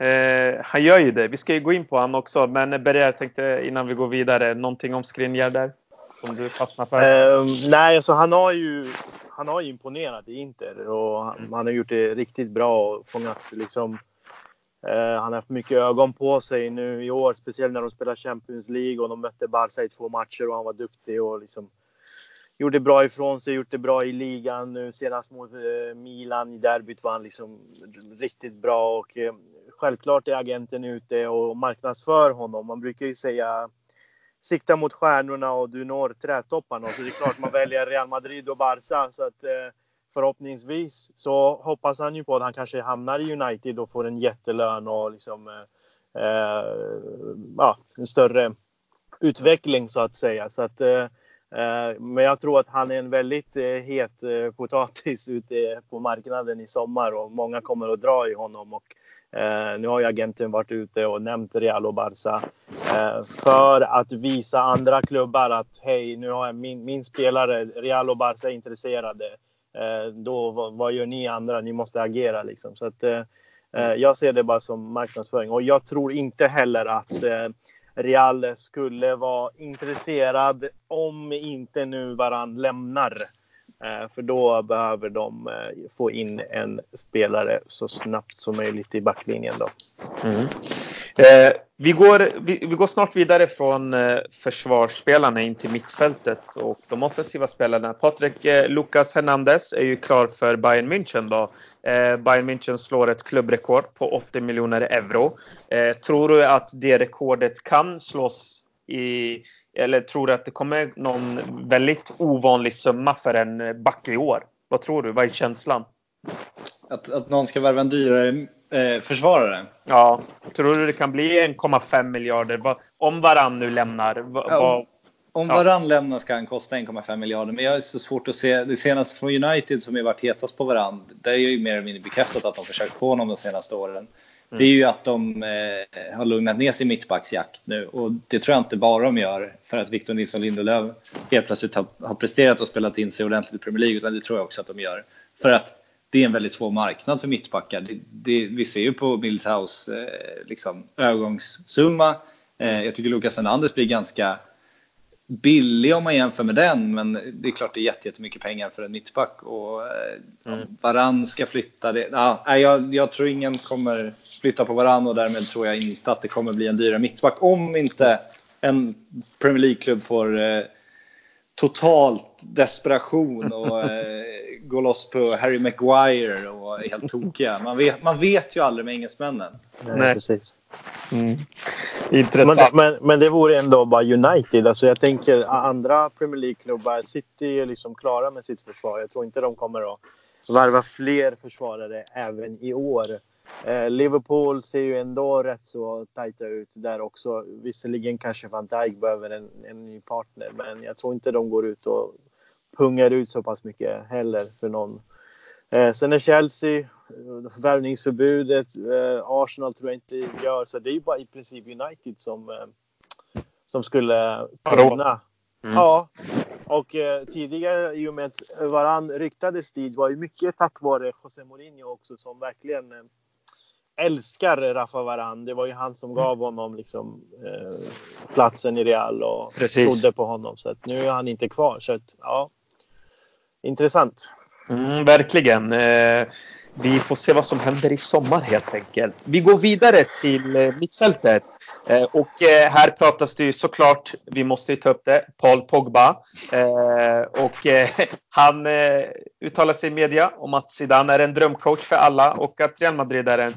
Eh, han gör ju det. Vi ska ju gå in på honom också. Men Berger tänkte innan vi går vidare, någonting om Skriniar där? Som du fastnar för? Eh, nej, alltså han har ju han har imponerat i Inter och han, mm. han har gjort det riktigt bra och fångat liksom eh, han har haft mycket ögon på sig nu i år, speciellt när de spelar Champions League och de mötte Barca i två matcher och han var duktig och liksom gjorde bra ifrån sig, gjort det bra i ligan nu senast mot eh, Milan i derbyt var han liksom riktigt bra och eh, självklart är agenten ute och marknadsför honom. Man brukar ju säga sikta mot stjärnorna och du når trädtopparna. Så det är klart man väljer Real Madrid och Barca. Så att eh, förhoppningsvis så hoppas han ju på att han kanske hamnar i United och får en jättelön och liksom eh, eh, ja, en större utveckling så att säga. Så att eh, Eh, men jag tror att han är en väldigt eh, het eh, potatis ute på marknaden i sommar och många kommer att dra i honom. Och Eh, nu har ju agenten varit ute och nämnt Real och Barca eh, för att visa andra klubbar att hej, nu har jag min, min spelare, Real och Barca är intresserade. Eh, då, vad gör ni andra? Ni måste agera liksom. Så att, jag ser det bara som marknadsföring och jag tror inte heller att Real skulle vara intresserad om inte nu varann lämnar. Eh, för då behöver de eh, få in en spelare så snabbt som möjligt i backlinjen. Då. Mm. Eh, vi, går, vi, vi, går snart vidare från eh, försvarsspelarna in till mittfältet och de offensiva spelarna. Patrik eh, Lucas Hernandez är ju klar för Bayern München då. Eh, Bayern München slår ett klubbrekord på 80 miljoner euro. Eh, tror du att det rekordet kan slås i, eller tror du att det kommer någon väldigt ovanlig summa för en back i år? Vad tror du? Vad är känslan? Att, att någon ska värva en dyrare eh, försvarare? Ja, tror du det kan bli 1,5 miljarder? Om Varann nu lämnar? Va, ja, om om ja. Varann lämnar ska han kosta 1,5 miljarder, men jag är så svårt att se. Det senaste från United som har varit hetast på Varann, det är ju mer eller mindre bekräftat att de försökt få honom de senaste åren. Mm. Det är ju att de eh, har lugnat ner sin mittbacksjakt nu och det tror jag inte bara de gör för att Victor Nilsson Lindelöf helt plötsligt har, har presterat och spelat in sig ordentligt i Premier League, utan det tror jag också att de gör. För att det är en väldigt svår marknad för mittbackar. Det, det, vi ser ju på Militaus eh, liksom, övergångssumma. Eh, jag tycker Lucas Hernandez blir ganska billig om man jämför med den, men det är klart det är jättemycket pengar för en mittback. Och eh, mm. Varann ska flytta. Det, ja, jag, jag tror ingen kommer flytta på Varann och därmed tror jag inte att det kommer bli en dyrare mittback om inte en Premier League-klubb får eh, totalt desperation och eh, gå loss på Harry Maguire och är helt tokiga. Man vet, man vet ju aldrig med engelsmännen. Nej, Nej. precis. Mm. Intressant. Men, men, men, det vore ändå bara United. Alltså jag tänker andra Premier League-klubbar. City är liksom klara med sitt försvar. Jag tror inte de kommer att varva fler försvarare även i år. Eh, Liverpool ser ju ändå rätt så tajta ut där också. Visserligen kanske van Dijk behöver en, en ny partner, men jag tror inte de går ut och pungar ut så pass mycket heller för någon. Eh, sen är Chelsea, värvningsförbudet, eh, Arsenal tror jag inte gör, så det är ju bara i princip United som, eh, som skulle kunna. Mm. Ja, och eh, tidigare i och med att varann ryktades dit var ju mycket tack vare José Mourinho också som verkligen eh, älskar Rafa Varan. Det var ju han som gav honom liksom, eh, platsen i Real och Precis. trodde på honom. Så nu är han inte kvar. Så att, ja, intressant. Mm, verkligen. Eh, vi får se vad som händer i sommar helt enkelt. Vi går vidare till eh, mittfältet. Eh, och eh, här pratas det ju såklart, vi måste ta upp det, Paul Pogba. Eh, och eh, han uttalar sig i media om att Zidane är en drömcoach för alla och att Real Madrid är en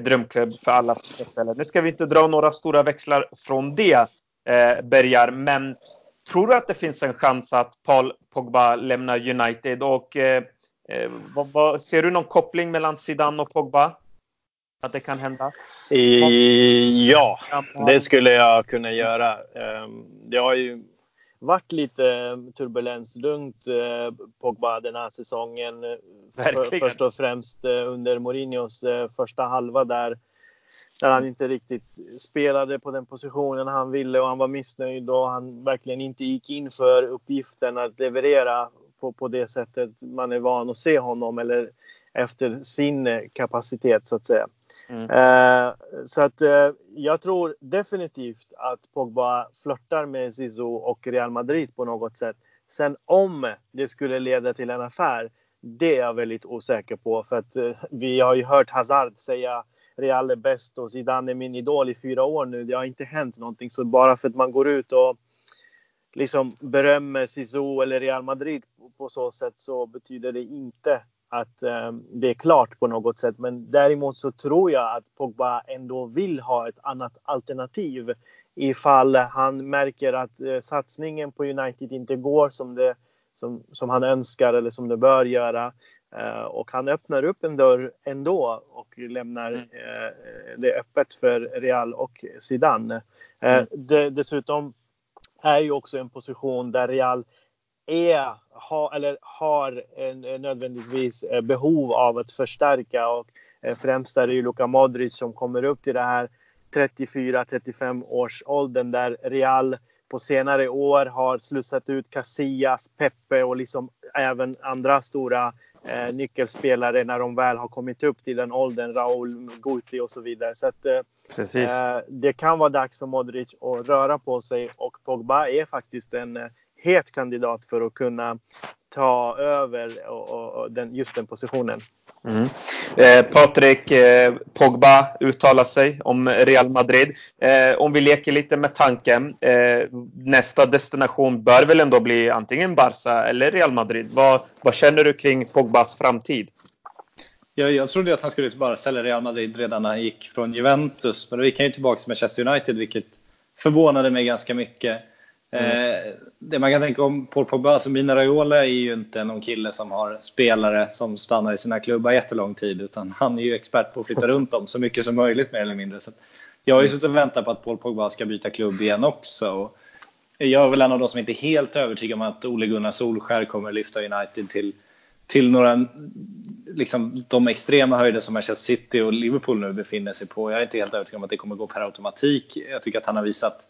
drömklubb för alla fotbollsspelare. Nu ska vi inte dra några stora växlar från det, eh, Bergar, men tror du att det finns en chans att Paul Pogba lämnar United? Och eh, eh vad, vad, ser du någon koppling mellan Zidane och Pogba? Att det kan hända? Ja, det skulle jag kunna göra. Ehm, det har ju varit lite eh, turbulens runt eh, Pogba den här säsongen. Eh, Verkligen. Först och främst under Mourinhos första halva där, där han inte riktigt spelade på den positionen han ville och han var missnöjd och han verkligen inte gick in för uppgiften att leverera på, på det sättet man är van att se honom eller efter sin kapacitet så att säga. Mm. Eh, så att eh, jag tror definitivt att Pogba flörtar med Zizou och Real Madrid på något sätt. Sen om det skulle leda till en affär, det är jag väldigt osäker på. För att eh, vi har ju hört Hazard säga Real är bäst och Zidane är min idol i fyra år nu. Det har inte hänt någonting. Så bara för att man går ut och liksom berömmer Zizou eller Real Madrid på så sätt så betyder det inte att eh, det är klart på något sätt. Men däremot så tror jag att Pogba ändå vill ha ett annat alternativ ifall han märker att eh, satsningen på United inte går som, det, som, som han önskar eller som det bör göra. Eh, och han öppnar upp en dörr ändå och lämnar mm. eh, det öppet för Real och Zidane. Mm. Det, dessutom är ju också en position där Real är, ha, eller har en, nödvändigtvis eh, behov av att förstärka och eh, främst är det ju Luka Modric som kommer upp till det här 34-35 års åldern där Real på senare år har slussat ut Casillas, Pepe och liksom även andra stora eh, nyckelspelare när de väl har kommit upp till den åldern. Raúl, Guti och så vidare. Så att, eh, det kan vara dags för Modric att röra på sig och Pogba är faktiskt en het kandidat för att kunna ta över och, och, och den, just den positionen. Mm. Eh, Patrik eh, Pogba uttalar sig om Real Madrid. Eh, om vi leker lite med tanken. Eh, nästa destination bör väl ändå bli antingen Barca eller Real Madrid. Vad, vad känner du kring Pogbas framtid? Jag, jag trodde att han skulle bara ställa Real Madrid redan när han gick från Juventus. Men då gick han ju tillbaka till Manchester United, vilket förvånade mig ganska mycket. Mm. Eh, det man kan tänka om Paul Pogba, alltså Mina Raiola är ju inte någon kille som har spelare som stannar i sina klubbar jättelång tid, utan han är ju expert på att flytta runt dem så mycket som möjligt mer eller mindre. Så jag har ju suttit och väntat på att Paul Pogba ska byta klubb igen också. Och jag är väl en av de som inte är helt övertygad om att Ole Gunnar Solskär kommer lyfta United till, till några, liksom de extrema höjder som Manchester City och Liverpool nu befinner sig på. Jag är inte helt övertygad om att det kommer gå per automatik. Jag tycker att han har visat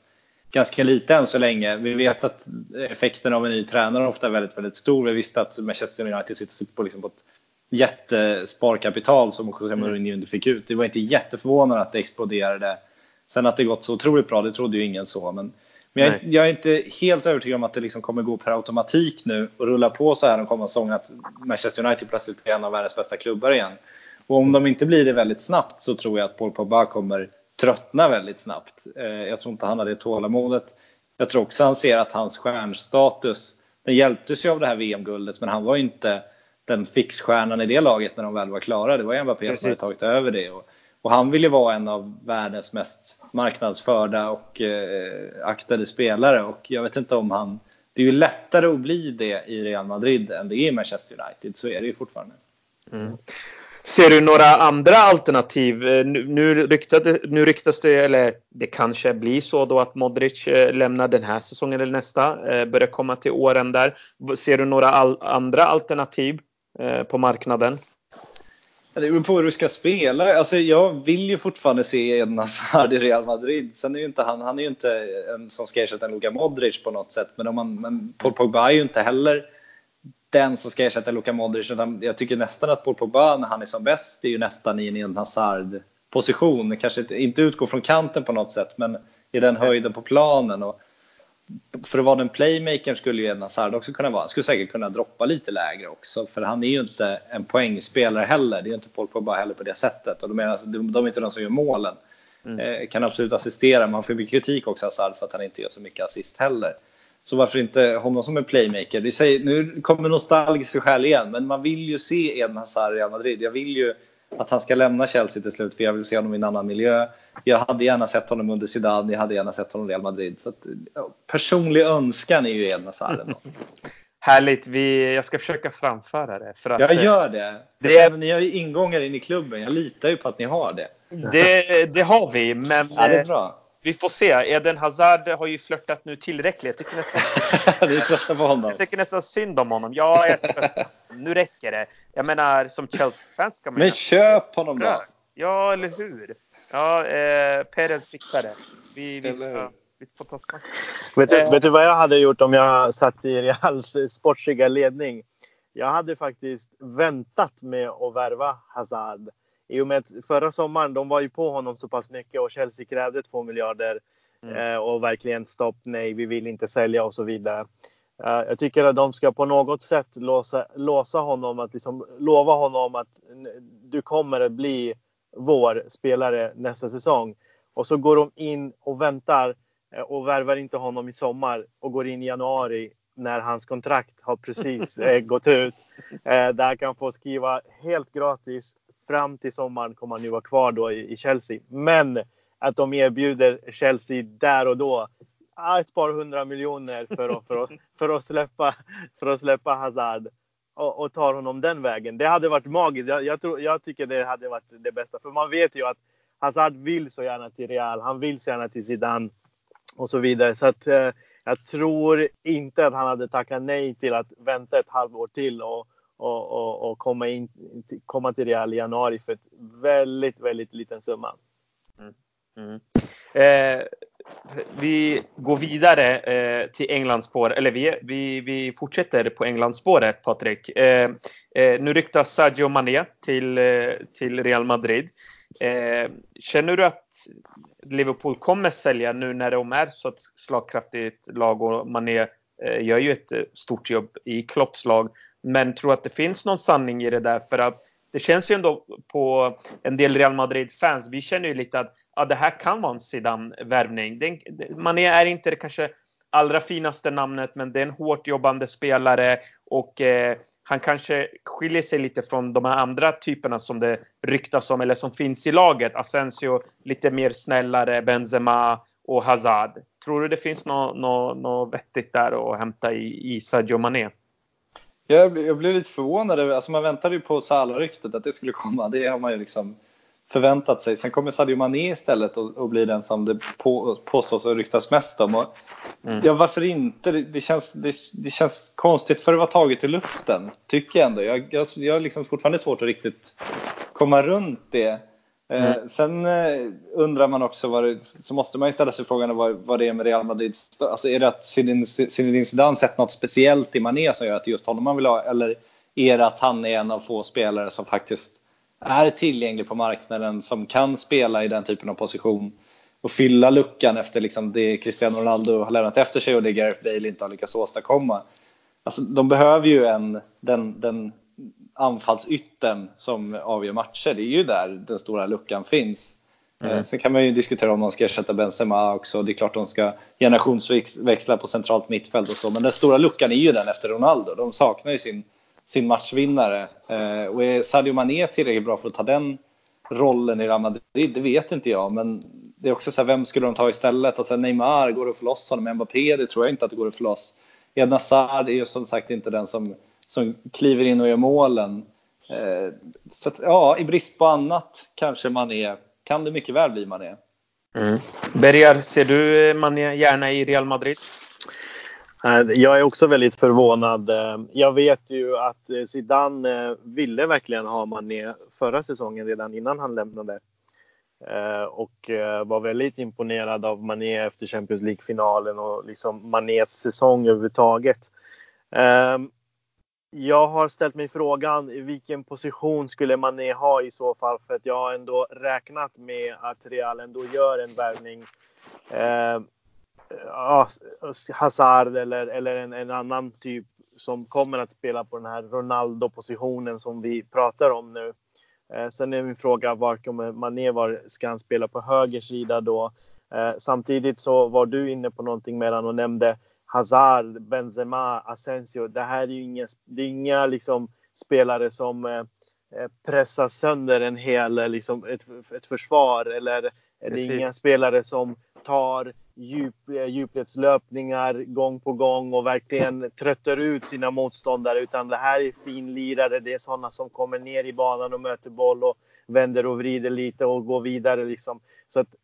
ganska lite än så länge. Vi vet att effekten av en ny tränare ofta är väldigt, väldigt stor. Vi visste att Manchester United sitter på, liksom på ett jättesparkapital som José Mourinho inte fick ut. Det var inte jätteförvånande att det exploderade. Sen att det gått så otroligt bra, det trodde ju ingen så. Men, men jag, jag, är inte helt övertygad om att det liksom kommer gå per automatik nu och rulla på så här de kommande säsongerna att Manchester United plötsligt blir en av världens bästa klubbar igen. Och om de inte blir det väldigt snabbt så tror jag att Paul Pogba kommer tröttnar väldigt snabbt. Eh, jag tror inte han har det tålamodet. Jag tror också han ser att hans stjärnstatus, den hjälptes ju av det här VM-guldet men han var inte den fixstjärnan i det laget när de väl var klara. Det var ju Mbappé som hade tagit över det. Och, och, han vill ju vara en av världens mest marknadsförda och eh, aktade spelare och jag vet inte om han det är ju lättare att bli det i Real Madrid än det är i Manchester United, så är det ju fortfarande. Mm. Ser du några andra alternativ? Eh, nu, nu, ryktade, nu ryktas det, eller det kanske blir så då att Modric eh, lämnar den här säsongen eller nästa, eh, börjar komma till åren där. Ser du några all, andra alternativ på marknaden? Det beror på hur du ska spela. Alltså jag vill ju fortfarande se en Hazard i Real Madrid. Sen är ju inte han, han är ju inte en som ska ersätta Luka Modric på något sätt. Men, om man, men Paul Pogba är ju inte heller den som ska ersätta Luka Modric. Utan jag tycker nästan att Paul Pogba när han är som bäst är ju nästan i en Hazard position. Kanske inte utgå från kanten på något sätt men i den höjden på planen. Och för att vara den playmakern skulle ju Eden Hazard också kunna vara. Han skulle säkert kunna droppa lite lägre också för han är ju inte en poängspelare heller. Det är inte Paul Pogba heller på det sättet. Och de, är, alltså, de är inte de som gör målen. Mm. Eh, kan absolut assistera men han får mycket kritik också Hazard för att han inte gör så mycket assist heller. Så varför inte honom som en playmaker? Vi säger, nu kommer nostalgiska skäl igen, men man vill ju se Eden Hazard i Real Madrid. Jag vill ju att han ska lämna Chelsea till slut, för jag vill se honom i en annan miljö. Jag hade gärna sett honom under Zidane, jag hade gärna sett honom i Real Madrid. Så att, ja, personlig önskan är ju Eden Hazard. (laughs) Härligt, vi, jag ska försöka framföra det. För att, jag gör det. det är, ni har ju ingångar in i klubben, jag litar ju på att ni har det. Det, det har vi, men ja, det är bra. Vi får se. Eden Hazard har ju flörtat nu tillräckligt. Jag tycker nästan, (laughs) Vi är på honom. Jag tycker nästan synd om honom. Ja, nu räcker det. Jag menar, som Chelsea-fans ska man Men köp honom då! Ja, eller hur? Ja, eh, Perez fixar det. Vi, vi, ska, vi får ta ett snack. Vet du, eh. vet du vad jag hade gjort om jag satt i Reals sportsliga ledning? Jag hade faktiskt väntat med att värva Hazard i och med att förra sommaren, de var ju på honom så pass mycket och Chelsea krävde 2 miljarder mm. eh, och verkligen stopp, nej, vi vill inte sälja och så vidare. Eh, jag tycker att de ska på något sätt låsa, låsa honom, att liksom lova honom att du kommer att bli vår spelare nästa säsong. Och så går de in och väntar eh, och värvar inte honom i sommar och går in i januari när hans kontrakt har precis (laughs) gått ut. Där han kan få skriva helt gratis fram till sommaren kommer han ju vara kvar då i, i Chelsea. Men att de erbjuder Chelsea där och då ett par hundra miljoner för att, för att, för att, släppa, för att släppa Hazard och, och tar honom den vägen. Det hade varit magiskt. Jag, jag, tror, jag tycker det hade varit det bästa. För man vet ju att Hazard vill så gärna till Real. Han vill så gärna till Zidane och så vidare. Så att, eh, jag tror inte att han hade tackat nej till att vänta ett halvår till och, och, och, och, komma, in, komma till Real i januari för ett väldigt, väldigt liten summa. Mm. Mm. Eh, vi går vidare eh, till Englandsspåret, eller vi, vi, vi fortsätter på Englandsspåret Patrik. Eh, eh nu ryktas Sadio Mané till, eh, till Real Madrid. Eh, känner du att Liverpool kommer sälja nu när de är så ett slagkraftigt lag och Mané eh, gör ju ett eh, stort jobb i Klopps lag. Men tror att det finns någon sanning i det där? För att det känns ju ändå på en del Real Madrid-fans, vi känner ju lite att ja, det här kan vara en Zidane-värvning. Mané är inte det kanske allra finaste namnet, men det är en hårt jobbande spelare och eh, han kanske skiljer sig lite från de här andra typerna som det ryktas om eller som finns i laget. Asensio lite mer snällare, Benzema och Hazard. Tror du det finns något, något, något vettigt där att hämta i, i Sadio Mané? Jag, jag blev lite förvånad. Alltså man väntade ju på Salah-ryktet att det skulle komma. Det har man ju liksom förväntat sig. Sen kommer Sadio Mané istället och, och blir den som det på, påstås och ryktas mest om. Och, mm. Ja, varför inte? Det, det känns, det, det, känns konstigt för att vara taget i luften, tycker jag ändå. Jag, jag, jag har liksom fortfarande svårt att riktigt komma runt det. Eh, mm. sen eh, undrar man också, det, så måste man ju ställa sig frågan vad, vad det är med Real Madrid. Alltså är det att Zinedine Zidane sett något speciellt i Mané som gör att just honom man vill ha? Eller är det att han är en av få spelare som faktiskt är tillgänglig på marknaden, som kan spela i den typen av position och fylla luckan efter liksom det Cristiano Ronaldo har lämnat efter sig och det Gareth Bale inte har lyckats åstadkomma. Alltså, de behöver ju en, den, den anfallsytten som avgör matcher. Det är ju där den stora luckan finns. Mm. Eh, sen kan man ju diskutera om de ska ersätta Benzema också. Det är klart de ska generationsväxla på centralt mittfält och så. Men den stora luckan är ju den efter Ronaldo. De saknar ju sin, sin matchvinnare. Eh, och är Sadio Mané tillräckligt bra för att ta den rollen i Real Madrid? Det vet inte jag. Men det är också så här, vem skulle de ta istället? Alltså Neymar, går det att få loss honom? Mbappé, det tror jag inte att det går att få loss. Eden Hazard är ju som sagt inte den som som kliver in och gör målen. Eh, så att, ja, i brist på annat kanske man är, kan det mycket väl bli man är. Mm. Bergar, ser du Mané gärna i Real Madrid? Eh, jag är också väldigt förvånad. Eh, jag vet ju att Zidane ville verkligen ha Mané förra säsongen redan innan han lämnade. Och var väldigt imponerad av Mané efter Champions League-finalen och liksom Manés säsong överhuvudtaget. Jag har ställt mig frågan i vilken position skulle Mané ha i så fall? För att jag har ändå räknat med att Real ändå gör en värvning. Eh, Hazard eller, eller en, en, annan typ som kommer att spela på den här Ronaldo-positionen som vi pratar om nu. Eh, sen är min fråga var kommer Mané var, ska han spela på höger sida då? Eh, samtidigt så var du inne på någonting medan och nämnde Hazard, Benzema, Asensio. Det här är ju inga, det är inga liksom, spelare som eh, eh pressar sönder en hel, eh, liksom, ett, ett försvar. Eller det är inga spelare som tar djup, djupledslöpningar gång på gång och verkligen tröttar ut sina motståndare. Utan det här är finlirare. Det är sådana som kommer ner i banan och möter boll och vänder och vrider lite och går vidare. Liksom. Så att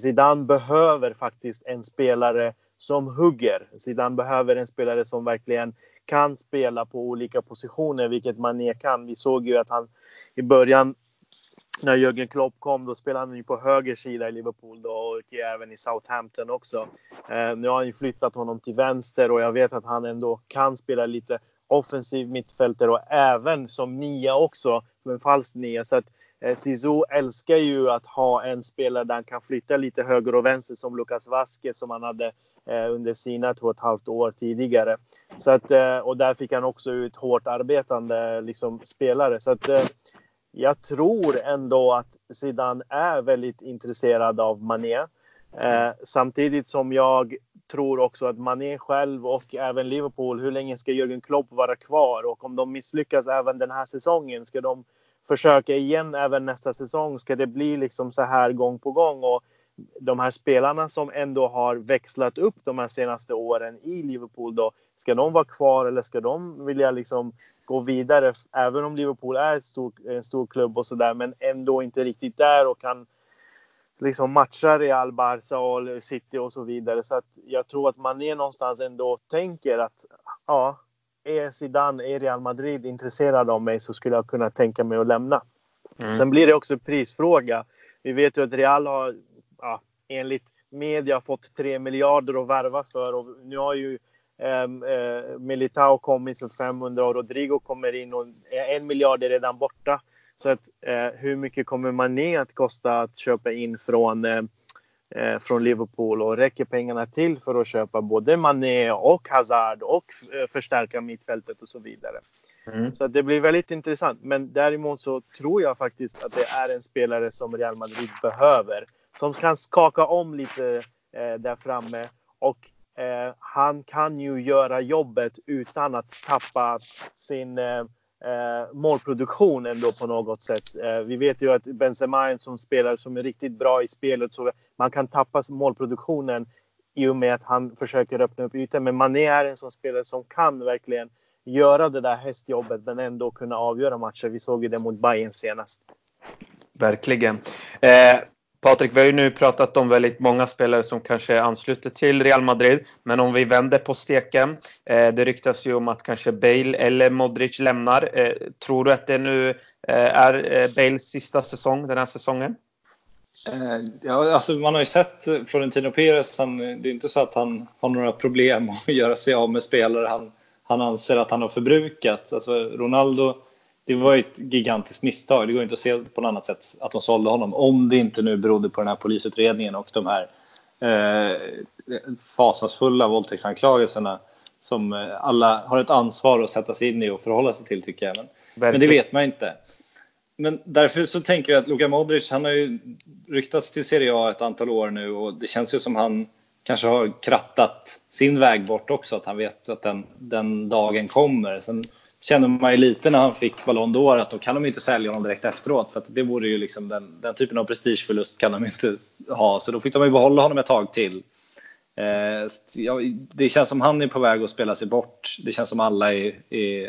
Zidane behöver faktiskt en spelare som hugger. Zidane behöver en spelare som verkligen kan spela på olika positioner, vilket Mané kan. Vi såg ju att han i början när Jürgen Klopp kom, då spelade han ju på höger sida i Liverpool då, och även i Southampton också. Eh, nu har han ju flyttat honom till vänster och jag vet att han ändå kan spela lite offensiv mittfältare och även som nia också, som en falsk nia. Så att Eh, Sizo älskar ju att ha en spelare där han kan flytta lite höger och vänster som Lucas Vasquez som han hade eh, under sina två och ett halvt år tidigare. Så att, eh, och där fick han också ut hårt arbetande liksom, spelare. Så att, jag tror ändå att Zidane är väldigt intresserad av Mané. Eh, samtidigt som jag tror också att Mané själv och även Liverpool, hur länge ska Jürgen Klopp vara kvar? Och om de misslyckas även den här säsongen, ska de försöka igen även nästa säsong? Ska det bli liksom så här gång på gång? Och de här spelarna som ändå har växlat upp de här senaste åren i Liverpool då, ska de vara kvar eller ska de vilja liksom gå vidare? Även om Liverpool är stor, en stor klubb och sådär, men ändå inte riktigt där och kan liksom matcha Real, Barca och City och så vidare. Så att jag tror att man är någonstans ändå tänker att ja, är Zidane i Real Madrid intresserad av mig så skulle jag kunna tänka mig att lämna. Mm. Sen blir det också prisfråga. Vi vet ju att Real har ja, enligt media fått 3 miljarder att värva för och nu har ju ehm, eh, Militao kommit för 500 och Rodrigo kommer in och en miljard är redan borta. Så att, eh, hur mycket kommer Mané att kosta att köpa in från eh, från Liverpool och räcker pengarna till för att köpa både Mané och Hazard och eh, förstärka mittfältet och så vidare. Mm. Så det blir väldigt intressant. Men däremot så tror jag faktiskt att det är en spelare som Real Madrid behöver. Som kan skaka om lite eh, där framme. Och eh, han kan ju göra jobbet utan att tappa sin eh, eh målproduktion ändå på något sätt. Eh, vi vet ju att Benzema är en som spelare som är riktigt bra i spelet. Så man kan tappa målproduktionen i och med att han försöker öppna upp ytor. Men Mané är en sån spelare som kan verkligen göra det där hästjobbet men ändå kunna avgöra matcher. Vi såg ju det mot Bayern senast. Verkligen. Eh, Patrik, vi har ju nu pratat om väldigt många spelare som kanske ansluter till Real Madrid. Men om vi vänder på steken. Eh, det ryktas ju om att kanske Bale eller Modric lämnar. Eh, tror du att det nu eh, är eh, Bales sista säsong den här säsongen? Eh, ja, alltså man har ju sett eh, Florentino Perez, han, det är inte så att han har några problem (laughs) att göra sig av med spelare han, han anser att han har förbrukat. Alltså Ronaldo, det var ju ett gigantiskt misstag. Det går inte att se på något annat sätt att de sålde honom. Om det inte nu berodde på den här polisutredningen och de här eh, fasansfulla våldtäktsanklagelserna som eh, alla har ett ansvar att sätta sig in i och förhålla sig till tycker jag. Men, men det vet man inte men därför så tänker jag att Luka Modric, han har ju ryktats till Serie A ett antal år nu och det känns ju som han kanske har krattat sin väg bort också, att han vet att den, den dagen kommer. Sen känner man ju lite när han fick Ballon d'Or att då kan de inte sälja honom direkt efteråt för att det vore ju liksom den, den typen av prestigeförlust kan de inte ha så då fick de ju behålla honom ett tag till. Eh, ja, det känns som han är på väg att spela sig bort. Det känns som alla är, är,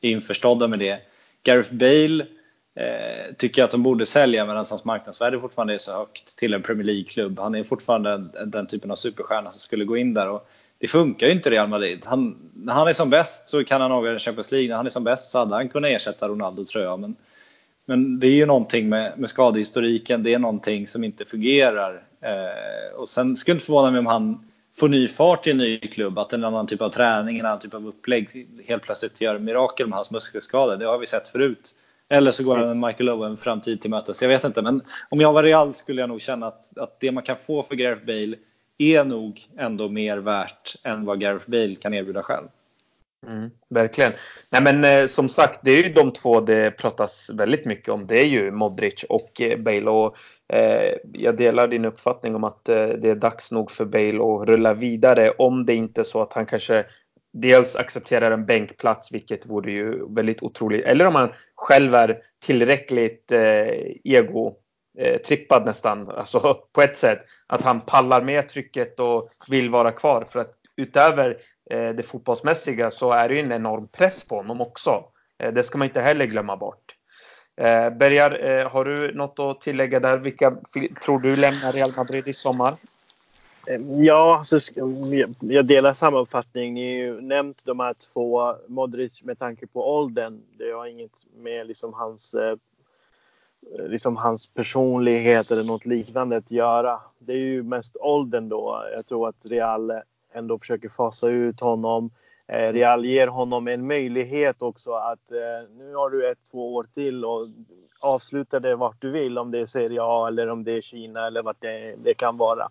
är införstådda med det. Gareth Bale eh, tycker jag att de borde sälja medan hans marknadsvärde fortfarande är så högt till en Premier League-klubb. Han är fortfarande den typen av superstjärna som skulle gå in där. Och det funkar ju inte Real Madrid. Han, när han är som bäst så kan han avgöra Champions League. När han är som bäst så hade han kunnat ersätta Ronaldo tror jag. Men, men det är ju någonting med, med skadehistoriken. Det är någonting som inte fungerar. Eh, och sen skulle inte förvåna mig om han får ny fart i en ny klubb. Att en annan typ av träning, en annan typ av upplägg helt plötsligt gör mirakel med hans muskelskada. Det har vi sett förut. Eller så går han en Michael Owen framtid till mötes. Jag vet inte, men om jag var Real skulle jag nog känna att, att det man kan få för Gareth Bale är nog ändå mer värt än vad Gareth Bale kan erbjuda själv. Mm, verkligen. Nej men eh, som sagt, det är ju de två det pratas väldigt mycket om. Det är ju Modric och eh, Bale. Och, eh, jag delar din uppfattning om att eh, det är dags nog för Bale att rulla vidare. Om det inte är så att han kanske dels accepterar en bänkplats, vilket vore ju väldigt otroligt. Eller om han själv är tillräckligt eh, ego eh, trippad nästan, alltså (laughs) på ett sätt. Att han pallar med trycket och vill vara kvar. För att utöver eh, det fotbollsmässiga så är det ju en enorm press på honom också. Eh, det ska man inte heller glömma bort. Eh, Bergar, eh, har du något att tillägga där? Vilka tror du lämnar Real Madrid i sommar? Ehm, ja, alltså, så, jag delar samma uppfattning. Ni har ju nämnt de här två. Modric med tanke på åldern. Det har inget med liksom hans, eh, Eh, liksom hans personlighet eller något liknande att göra. Det är ju mest åldern då. Jag tror att Real ändå försöker fasa ut honom. Eh, Real ger honom en möjlighet också att eh, nu har du ett, två år till och avsluta det vart du vill. Om det är Serie A eller om det är Kina eller vart det, det kan vara.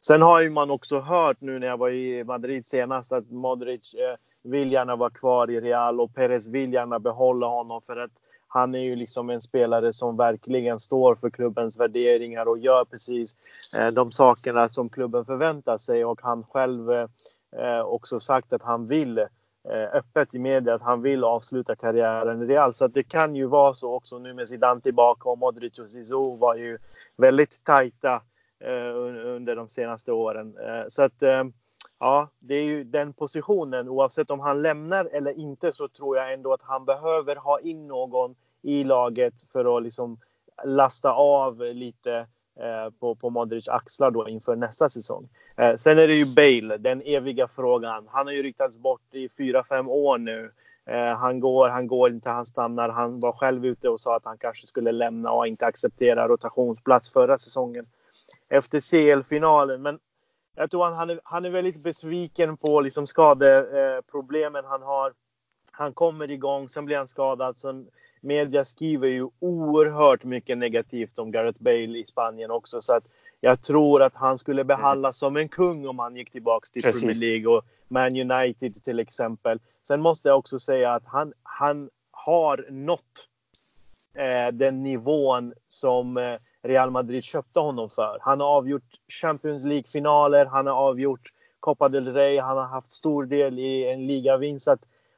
Sen har ju man också hört nu när jag var i Madrid senast att Modric eh, vill gärna vara kvar i Real och Perez vill gärna behålla honom för att han är ju liksom en spelare som verkligen står för klubbens värderingar och gör precis eh, de sakerna som klubben förväntar sig och han själv eh, också sagt att han vill eh, öppet i media att han vill avsluta karriären i Real. Så att det kan ju vara så också nu med Zidane tillbaka och Modric och Zizou var ju väldigt tajta under de senaste åren. Så att ja, det är ju den positionen. Oavsett om han lämnar eller inte så tror jag ändå att han behöver ha in någon i laget för att liksom lasta av lite eh, på, på Modric axlar då inför nästa säsong. Eh, sen är det ju Bale, den eviga frågan. Han har ju ryktats bort i 4-5 år nu. Eh, han går, han går inte, han stannar. Han var själv ute och sa att han kanske skulle lämna och inte acceptera rotationsplats förra säsongen efter CL-finalen. Men jag tror han, han, är, han är väldigt besviken på liksom skadeproblemen han har. Han kommer igång, sen blir han skadad. Sen media skriver ju oerhört mycket negativt om Gareth Bale i Spanien också. Så att jag tror att han skulle behandlas som en kung om han gick tillbaka till Precis. Premier League och Man United till exempel. Sen måste jag också säga att han, han har nått eh, den nivån som eh, Real Madrid köpte honom för. Han har avgjort Champions League-finaler, han har avgjort Copa del Rey, han har haft stor del i en ligavinst.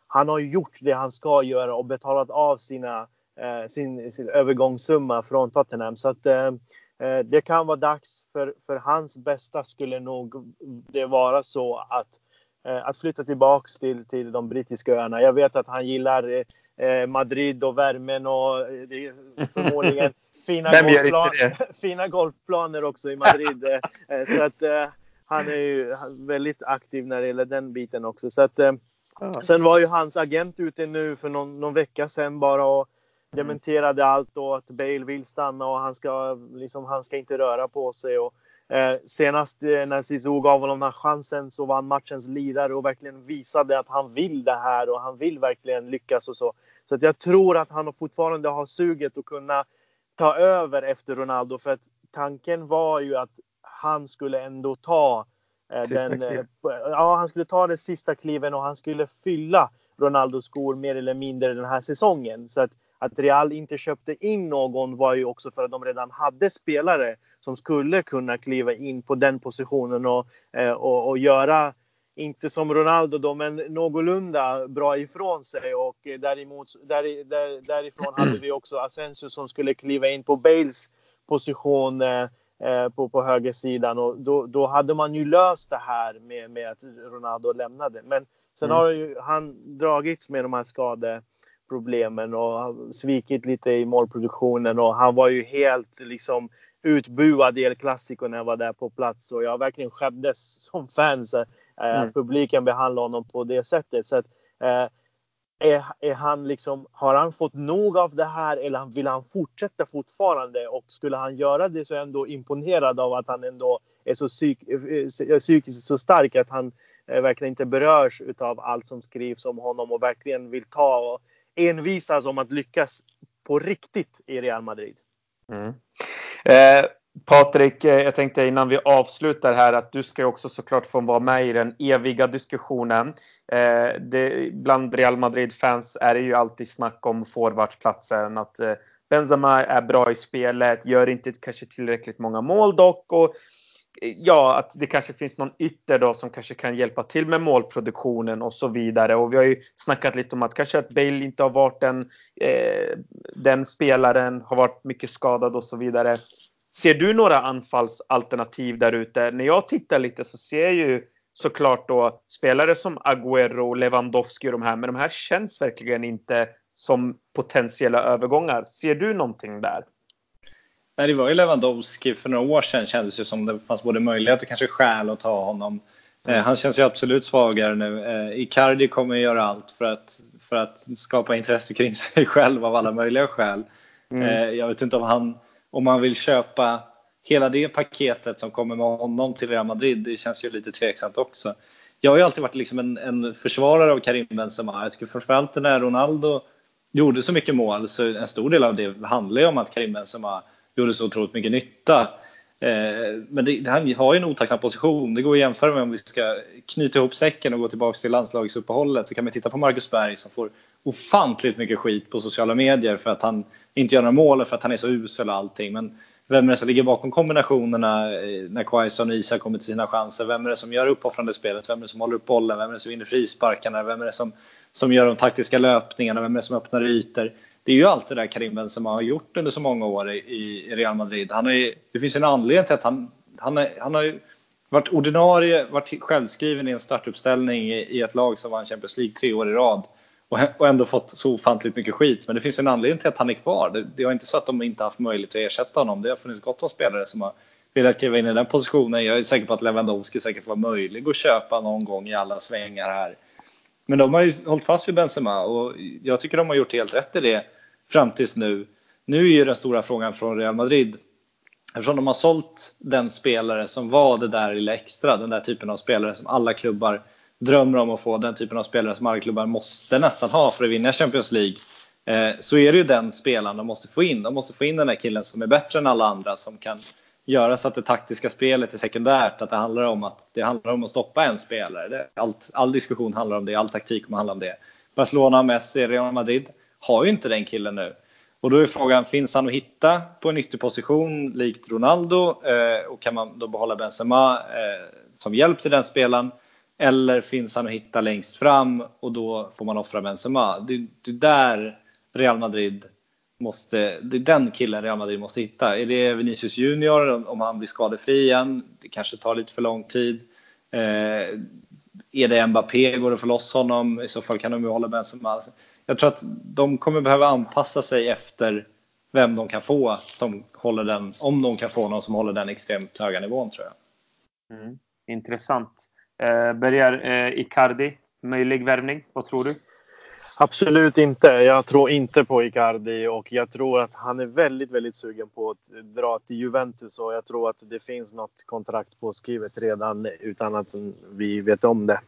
Han har gjort det han ska göra och betalat av sina, eh, sin, sin övergångssumma från Tottenham. Så att, eh, eh det kan vara dags för, för hans bästa skulle nog det vara så att eh, att flytta tillbaks till, till de brittiska öarna. Jag vet att han gillar eh, eh Madrid och värmen och eh, förmodligen (laughs) fina, golfplan, (laughs) fina golfplaner också i Madrid. (laughs) så att han är ju väldigt aktiv när det gäller den biten också. Så att. Sen var ju hans agent ute nu för någon, någon vecka sedan bara och mm. dementerade mm. allt och att Bale vill stanna och han ska, liksom, han ska inte röra på sig. Och, eh, senast eh, när Zizou gav honom den här chansen så var han matchens lirare och verkligen visade att han vill det här och han vill verkligen lyckas och så. Så att jag tror att han fortfarande har suget att kunna ta över efter Ronaldo för att tanken var ju att han skulle ändå ta Eh, den, eh, ja, han skulle ta den sista kliven och han skulle fylla Ronaldos skor mer eller mindre den här säsongen. Så att, att Real inte köpte in någon var ju också för att de redan hade spelare som skulle kunna kliva in på den positionen och, eh, och, och göra, inte som Ronaldo då, men någorlunda bra ifrån sig. Och däremot, där, där, därifrån hade vi också Asensio som skulle kliva in på Bales position Eh, på, på högersidan och då, då hade man ju löst det här med, med att Ronaldo lämnade. Men sen mm. har ju han dragits med de här skadeproblemen och svikit lite i målproduktionen och han var ju helt liksom utbuad El Clasico när jag var där på plats och jag verkligen skämdes (laughs) som fan eh, mm. att publiken behandlade honom på det sättet. Så att, eh, är, är han liksom, har han fått nog av det här eller vill han fortsätta fortfarande? Och skulle han göra det så är jag ändå imponerad av att han ändå är så psyk, eh, psykiskt så stark att han eh, verkligen inte berörs av allt som skrivs om honom och verkligen vill ta och envisas om att lyckas på riktigt i Real Madrid. Mm. Eh, Patrik, eh, jag tänkte innan vi avslutar här att du ska också såklart få vara med i den eviga diskussionen. Eh, det, bland Real Madrid-fans är det ju alltid snack om forwardsplatsen. Att eh, Benzema är bra i spelet, gör inte kanske tillräckligt många mål dock. Och, ja, att det kanske finns någon ytter då som kanske kan hjälpa till med målproduktionen och så vidare. Och vi har ju snackat lite om att kanske att Bale inte har varit den, eh, den spelaren, har varit mycket skadad och så vidare. Ser du några anfallsalternativ där ute? När jag tittar lite så ser jag ju såklart då spelare som Agüero, Lewandowski och de här, men de här känns verkligen inte som potentiella övergångar. Ser du någonting där? Nej, det var ju Lewandowski för några år sedan kändes det som det fanns både möjlighet och kanske skäl att ta honom. Eh, mm. Han känns ju absolut svagare nu. Eh, Icardi kommer göra allt för att, för att skapa intresse kring (laughs) sig själv av alla möjliga skäl. Mm. Eh, jag vet inte om han om man vill köpa hela det paketet som kommer med honom till Real Madrid, det känns ju lite tveksamt också. Jag har ju alltid varit liksom en, en försvarare av Karim Benzema. Jag tycker framförallt när Ronaldo gjorde så mycket mål, så en stor del av det handlar ju om att Karim Benzema gjorde så otroligt mycket nytta. Eh, men det, han har ju en otacksam position. Det går att jämföra med om vi ska knyta ihop säcken och gå tillbaka till landslagsuppehållet så kan man titta på Marcus Berg som får ofantligt mycket skit på sociala medier för att han inte gör några mål för att han är så usel och allting. Men vem är det som ligger bakom kombinationerna eh, när Quaison och Isak kommer till sina chanser? Vem är det som gör uppoffrande spelet? Vem är det som håller upp bollen? Vem är det som vinner frisparkarna? Vem är det som, som gör de taktiska löpningarna? Vem är det som öppnar ytor? Det är ju allt det där Karim Benzema har gjort under så många år i, i Real Madrid. Han är, det finns en anledning till att han, han, är, han har varit ordinarie, varit självskriven i en startuppställning i, i ett lag som vann Champions League tre år i rad och ändå fått så ofantligt mycket skit. Men det finns en anledning till att han är kvar. Det, det är inte så att de inte haft möjlighet att ersätta honom. Det har funnits gott om spelare som har velat kliva in i den positionen. Jag är säker på att Lewandowski säkert var möjlig att köpa någon gång i alla svängar här. Men de har ju hållit fast vid Benzema och jag tycker de har gjort helt rätt i det fram tills nu. Nu är ju den stora frågan från Real Madrid Eftersom de har sålt den spelare som var det där lilla extra, den där typen av spelare som alla klubbar drömmer om att få den typen av spelare som alla klubbar måste nästan ha för att vinna Champions League. Eh, så är det ju den spelaren de måste få in. De måste få in den där killen som är bättre än alla andra som kan göra så att det taktiska spelet är sekundärt. Att det handlar om att, det handlar om att stoppa en spelare. Allt, all diskussion handlar om det, all taktik kommer handla om det. Barcelona, Messi, Real Madrid har ju inte den killen nu. Och då är frågan, finns han att hitta på en ytterposition likt Ronaldo? Eh, och kan man då behålla Benzema eh, som hjälp till den spelaren? Eller finns han att hitta längst fram och då får man offra Benzema? Det, är där Real Madrid måste, det är den killen Real Madrid måste hitta. Är det Vinicius Junior om han blir skadefri igen? Det kanske tar lite för lång tid. Eh, är det Mbappé, går det att få loss honom? I så fall kan de ju hålla Benzema. Jag tror att de kommer behöva anpassa sig efter vem de kan få som håller den, om de kan få någon som håller den extremt höga nivån tror jag. Mm, intressant. Eh, börjar eh, Icardi, möjlig värvning, vad tror du? Absolut inte. Jag tror inte på Icardi och jag tror att han är väldigt, väldigt sugen på att dra till Juventus och jag tror att det finns något kontrakt påskrivet redan utan att vi vet om det.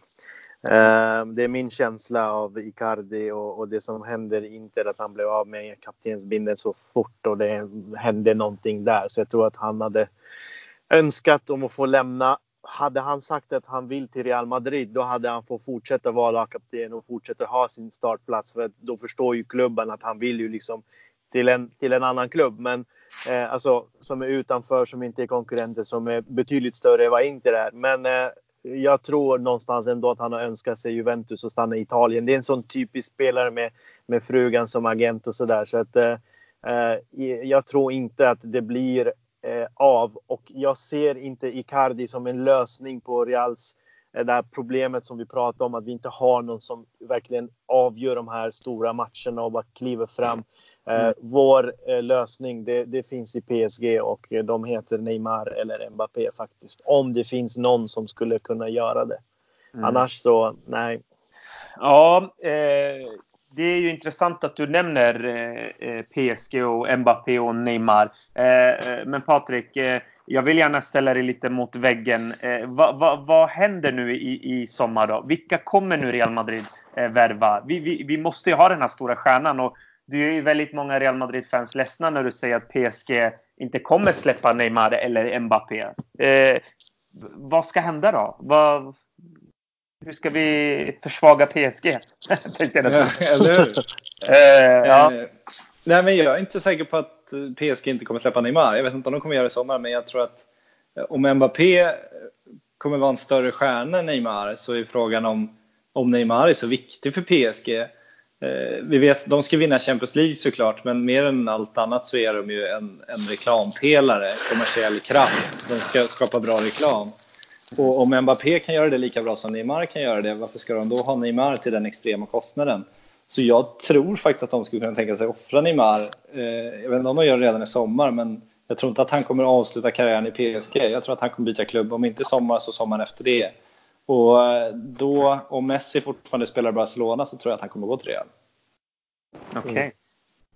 Ehm, det är min känsla av Icardi och, det som händer inte att han blev av med kaptensbindeln så fort och det hände någonting där. Så jag tror att han hade önskat om att få lämna hade han sagt att han vill till Real Madrid, då hade han fått fortsätta vara lagkapten och fortsätta ha sin startplats. För då förstår ju klubben att han vill ju liksom till en, till en annan klubb. Men eh, alltså som är utanför, som inte är konkurrenter, som är betydligt större än vad Inter är. Men eh, jag tror någonstans ändå att han har önskat sig Juventus och stanna i Italien. Det är en sån typisk spelare med, med frugan som agent och sådär. Så att eh, eh jag tror inte att det blir av och jag ser inte Icardi som en lösning på Reals eh, det här problemet som vi pratade om att vi inte har någon som verkligen avgör de här stora matcherna och bara kliver fram. Eh, mm. Vår eh, lösning det, det, finns i PSG och de heter Neymar eller Mbappé faktiskt. Om det finns någon som skulle kunna göra det. Mm. Annars så nej. Ja, eh, det är ju intressant att du nämner eh, eh, PSG och Mbappé och Neymar. Eh, men Patrik, jag vill gärna ställa dig lite mot väggen. Vad, vad vad händer nu i, i sommar då? Vilka kommer nu Real Madrid värva? Vi, vi, vi måste ju ha den här stora stjärnan och det är ju väldigt många Real Madrid-fans ledsna när du säger att PSG inte kommer släppa Neymar eller Mbappé. vad ska hända då? Vad, hur ska vi försvaga PSG? (laughs) Tänkte jag ja, eller hur? uh, (laughs) ja. Eh, nej, men jag är inte säker på att PSG inte kommer släppa Neymar. Jag vet inte om de kommer göra det i sommar, men jag tror att eh, om Mbappé kommer vara en större stjärna än Neymar så är frågan om, om Neymar är så viktig för PSG. Vi vet, de ska vinna Champions League såklart, men mer än allt annat så är de ju en, en reklampelare, kommersiell kraft. De ska skapa bra reklam. Och om Mbappé kan göra det lika bra som Neymar kan göra det, varför ska de då ha Neymar till den extrema kostnaden? Så jag tror faktiskt att de skulle kunna tänka sig offra Neymar. Eh, jag vet inte om de gör det redan i sommar, men jag tror inte att han kommer avsluta karriären i PSG. Jag tror att han kommer byta klubb, om inte i sommar så sommaren efter det. Och eh, då, om Messi fortfarande spelar i Barcelona så tror jag att han kommer gå till Real. Okej. Okay.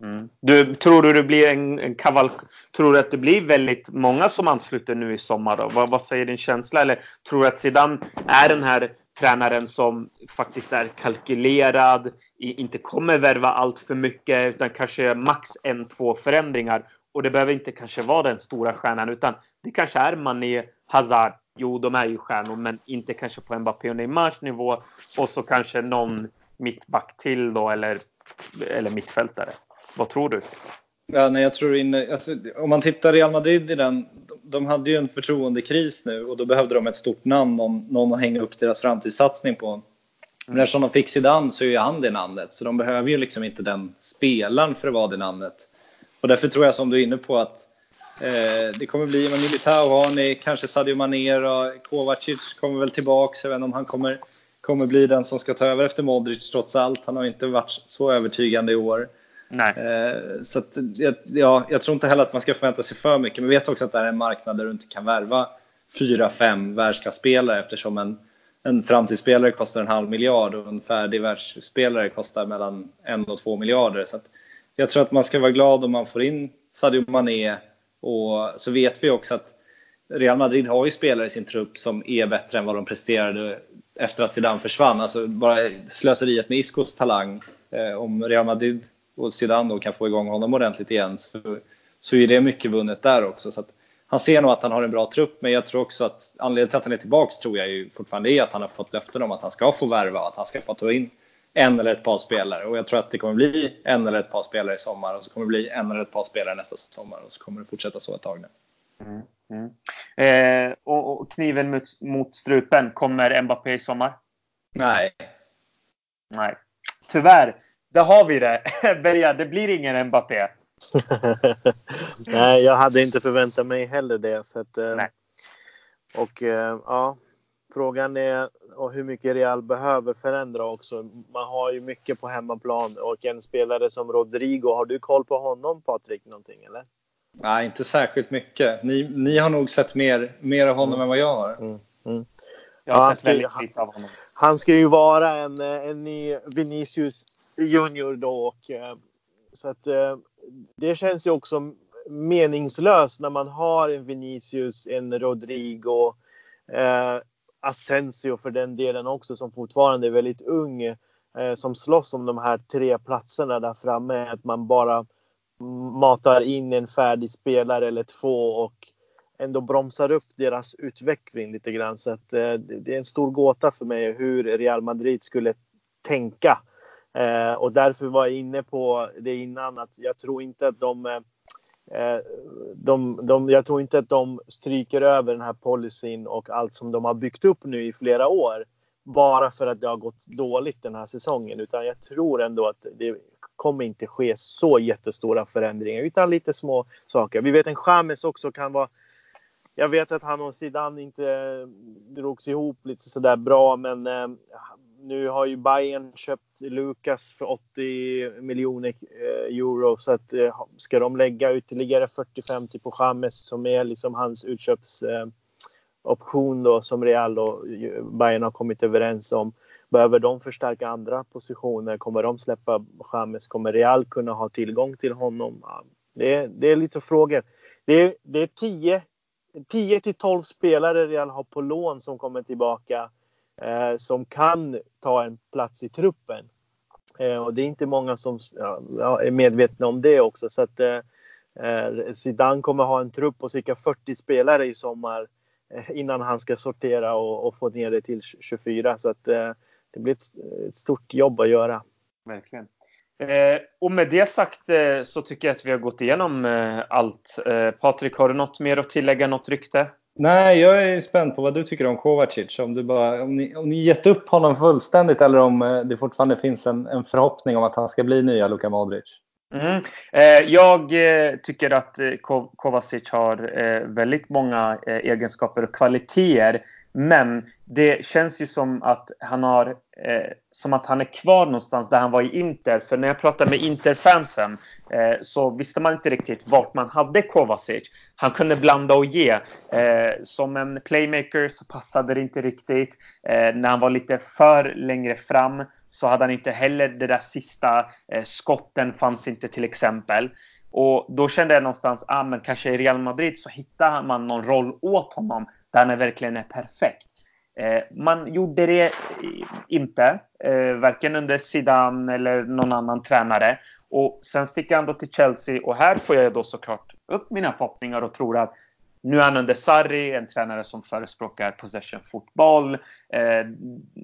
Mm. Du, tror du det blir en, en kaval... Tror du att det blir väldigt många som ansluter nu i sommar? Då? Vad, vad säger din känsla? Eller tror du att Zidane är den här tränaren som faktiskt är kalkylerad, inte kommer värva allt för mycket utan kanske max en, två förändringar. Och det behöver inte kanske vara den stora stjärnan utan det kanske är Mané, Hazard. Jo, de är ju stjärnor, men inte kanske på Mbappé och Neymars nivå. Och så kanske någon mittback till då eller, eller mittfältare. Vad tror du? Ja, nej, jag tror in, alltså, om man tittar Real Madrid i den, de hade ju en förtroendekris nu och då behövde de ett stort namn, någon, någon att hänga upp deras framtidssatsning på. Men eftersom de fick Zidane så är ju han det namnet, så de behöver ju liksom inte den spelaren för att vara det namnet. Och därför tror jag som du är inne på att eh, det kommer bli, men Militao har ni, kanske Sadio Mané och Kovacic kommer väl tillbaks, inte om han kommer, kommer bli den som ska ta över efter Modric trots allt. Han har inte varit så övertygande i år. Nej. Eh, så att, ja, jag tror inte heller att man ska förvänta sig för mycket. Men vi vet också att det här är en marknad där du inte kan värva fyra, fem världsklasspelare eftersom en, en framtidsspelare kostar en halv miljard och en färdig världsspelare kostar mellan en och två miljarder. Så jag tror att man ska vara glad om man får in Sadio Mané och så vet vi också att Real Madrid har ju spelare i sin trupp som är bättre än vad de presterade efter att Zidane försvann. Alltså bara slöseriet med Iscos talang. Eh, om Real Madrid och Zidane då kan få igång honom ordentligt igen så, så är det mycket vunnet där också. Så han ser nog att han har en bra trupp, men jag tror också att anledningen till att han är tillbaka tror jag ju fortfarande är att han har fått löften om att han ska få värva, att han ska få ta in en eller ett par spelare. Och jag tror att det kommer bli en eller ett par spelare i sommar och så kommer det bli en eller ett par spelare nästa sommar och så kommer det fortsätta så ett tag nu. Mm, mm. Eh, och, och, kniven mot, mot strupen, kommer Mbappé i sommar? Nej. Nej. Tyvärr, där har vi det. (laughs) Berga, det blir ingen Mbappé. (laughs) Nej, jag hade inte förväntat mig heller det. Så att, eh, Nej. Och eh, ja, frågan är och hur mycket Real behöver förändra också. Man har ju mycket på hemmaplan och en spelare som Rodrigo. Har du koll på honom Patrik? Någonting eller? Nej, inte särskilt mycket. Ni, ni har nog sett mer, mer av honom mm. än vad jag har. Mm. Mm. Jag har ja, sett väldigt lite av honom. Han ska ju vara en, en ny Vinicius Junior då. Och, eh, så att eh, det känns ju också meningslöst när man har en Vinicius, en Rodrigo, eh, Asensio för den delen också som fortfarande är väldigt ung. Eh, som slåss om de här tre platserna där framme. Att man bara matar in en färdig spelare eller två och ändå bromsar upp deras utveckling lite grann. Så att, eh, det är en stor gåta för mig hur Real Madrid skulle tänka. Eh, och därför var jag inne på det innan att jag tror inte att de, eh, eh, de, de jag tror inte att de stryker över den här policyn och allt som de har byggt upp nu i flera år bara för att det har gått dåligt den här säsongen utan jag tror ändå att det kommer inte ske så jättestora förändringar utan lite små saker. Vi vet en Chamez också kan vara jag vet att han och Zidane inte drogs ihop lite sådär bra men eh, nu har ju Bayern köpt Lukas för 80 miljoner eh, euro så att eh, ska de lägga ytterligare 40-50 på James som är liksom hans utköpsoption då som Real och Bayern har kommit överens om. Behöver de förstärka andra positioner? Kommer de släppa James? Kommer Real kunna ha tillgång till honom? Det är, det är lite frågor. Det är, det är 10 10 till 12 spelare Real har på lån som kommer tillbaka eh, som kan ta en plats i truppen. Eh, och det är inte många som ja, är medvetna om det också. Så att eh, eh Zidane kommer ha en trupp på cirka 40 spelare i sommar eh, innan han ska sortera och, och, få ner det till 24. Så att eh, det blir ett, ett stort jobb att göra. Verkligen. Eh, och med det sagt eh, så tycker jag att vi har gått igenom eh, allt. Eh, Patrik, har du något mer att tillägga? Något rykte? Nej, jag är spänd på vad du tycker om Kovacic. Om, du bara, om, ni, om ni gett upp honom fullständigt eller om eh, det fortfarande finns en, en förhoppning om att han ska bli nya Luka Modric. Mm. Eh, jag eh, tycker att eh, Kovacic har eh, väldigt många egenskaper och kvaliteter. Men det känns ju som att han har eh, som att han är kvar någonstans där han var i Inter. För när jag pratade med Interfansen eh, så visste man inte riktigt vart man hade Kovacic. Han kunde blanda och ge. Eh, som en playmaker så passade det inte riktigt. Eh, när han var lite för längre fram så hade han inte heller det där sista eh, skotten fanns inte till exempel. Och då kände jag någonstans, ah, men kanske i Real Madrid så hittar man någon roll åt honom där han verkligen är perfekt. Eh, man gjorde det inte, eh, varken under Zidane eller någon annan tränare. Och sen sticker han då till Chelsea och här får jag då såklart upp mina förhoppningar och tror att nu är han under Sarri, en tränare som förespråkar possession-fotboll. Eh,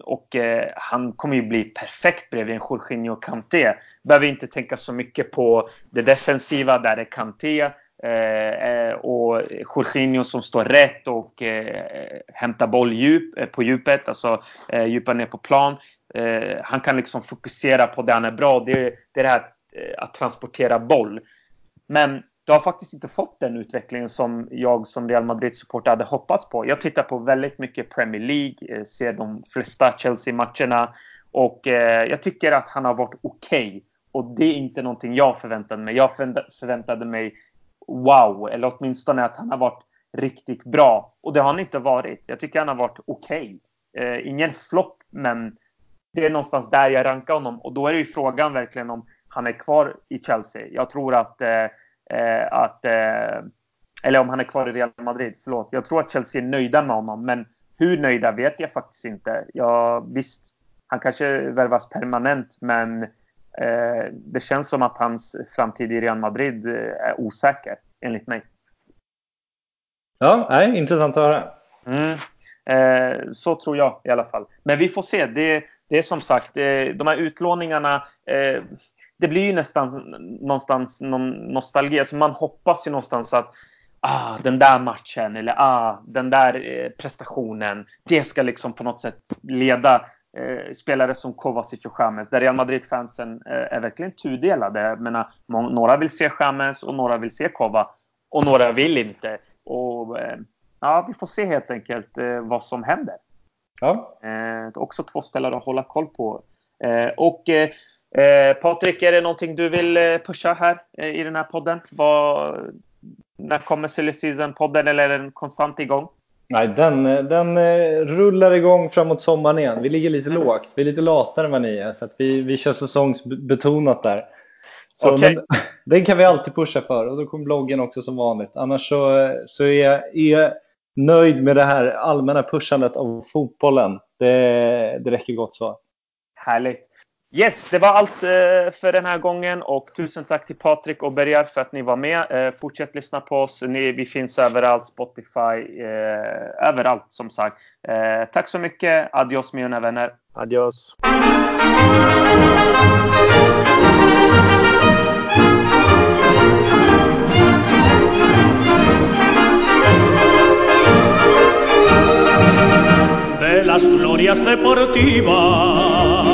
och eh, han kommer ju bli perfekt bredvid en Jorginho Kanté. Behöver inte tänka så mycket på det defensiva där det är Kanté. Eh, eh, och Jorginho som står rätt och eh, hämtar boll djup, eh, på djupet, alltså eh, djupare ner på plan. Eh, han kan liksom fokusera på det han är bra det, det är det här eh, att transportera boll. Men du har faktiskt inte fått den utvecklingen som jag som Real Madrid-supporter hade hoppats på. Jag tittar på väldigt mycket Premier League, eh, ser de flesta Chelsea-matcherna och eh, jag tycker att han har varit okej. Okay. Och det är inte någonting jag förväntade mig. Jag förväntade mig wow, eller åtminstone att han har varit riktigt bra. Och det har han inte varit. Jag tycker han har varit okej. Okay. Eh, ingen flopp, men det är någonstans där jag rankar honom. Och då är det ju frågan verkligen om han är kvar i Chelsea. Jag tror att eh, eh, att, eh, eller om han är kvar i Real Madrid, förlåt. Jag tror att Chelsea är nöjda med honom, men hur nöjda vet jag faktiskt inte. Ja, visst, han kanske värvas permanent, men eh, det känns som att hans framtid i Real Madrid eh, är osäker, enligt mig. Ja, nej, intressant att höra. Mm. Eh, så tror jag i alla fall. Men vi får se. Det, det är som sagt, eh, de här utlåningarna. Eh, det blir ju nästan någonstans någon nostalgi. Alltså man hoppas ju någonstans att ah, den där matchen eller ah, den där eh, prestationen. Det ska liksom på något sätt leda eh, spelare som Kovacic och Chamez. Där Real Madrid-fansen eh, är verkligen tudelade. Jag menar, några vill se Chamez och några vill se Kova. Och några vill inte. Och, eh, ja, vi får se helt enkelt eh, vad som händer. Ja. Eh, också två spelare att hålla koll på. Eh, och eh, Patrik, är det någonting du vill pusha här i den här podden? Vad, när kommer Silly Season-podden eller är den konstant igång? Nej, den, den rullar igång framåt sommaren igen. Vi ligger lite lågt. Vi är lite latare än vad ni är. Så att vi, vi kör säsongsbetonat där. Så, okay. men, (laughs) den kan vi alltid pusha för och då kommer bloggen också som vanligt. Annars så, så är, jag, är jag nöjd med det här allmänna pushandet av fotbollen. Det, det räcker gott så. Härligt. Yes, det var allt eh, för den här gången och tusen tack till Patrik och Bergar för att ni var med. Eh, fortsätt lyssna på oss. Ni, vi finns överallt, Spotify, eh, överallt som sagt. Tack så mycket. Adios mina vänner. Adios. las glorias deportivas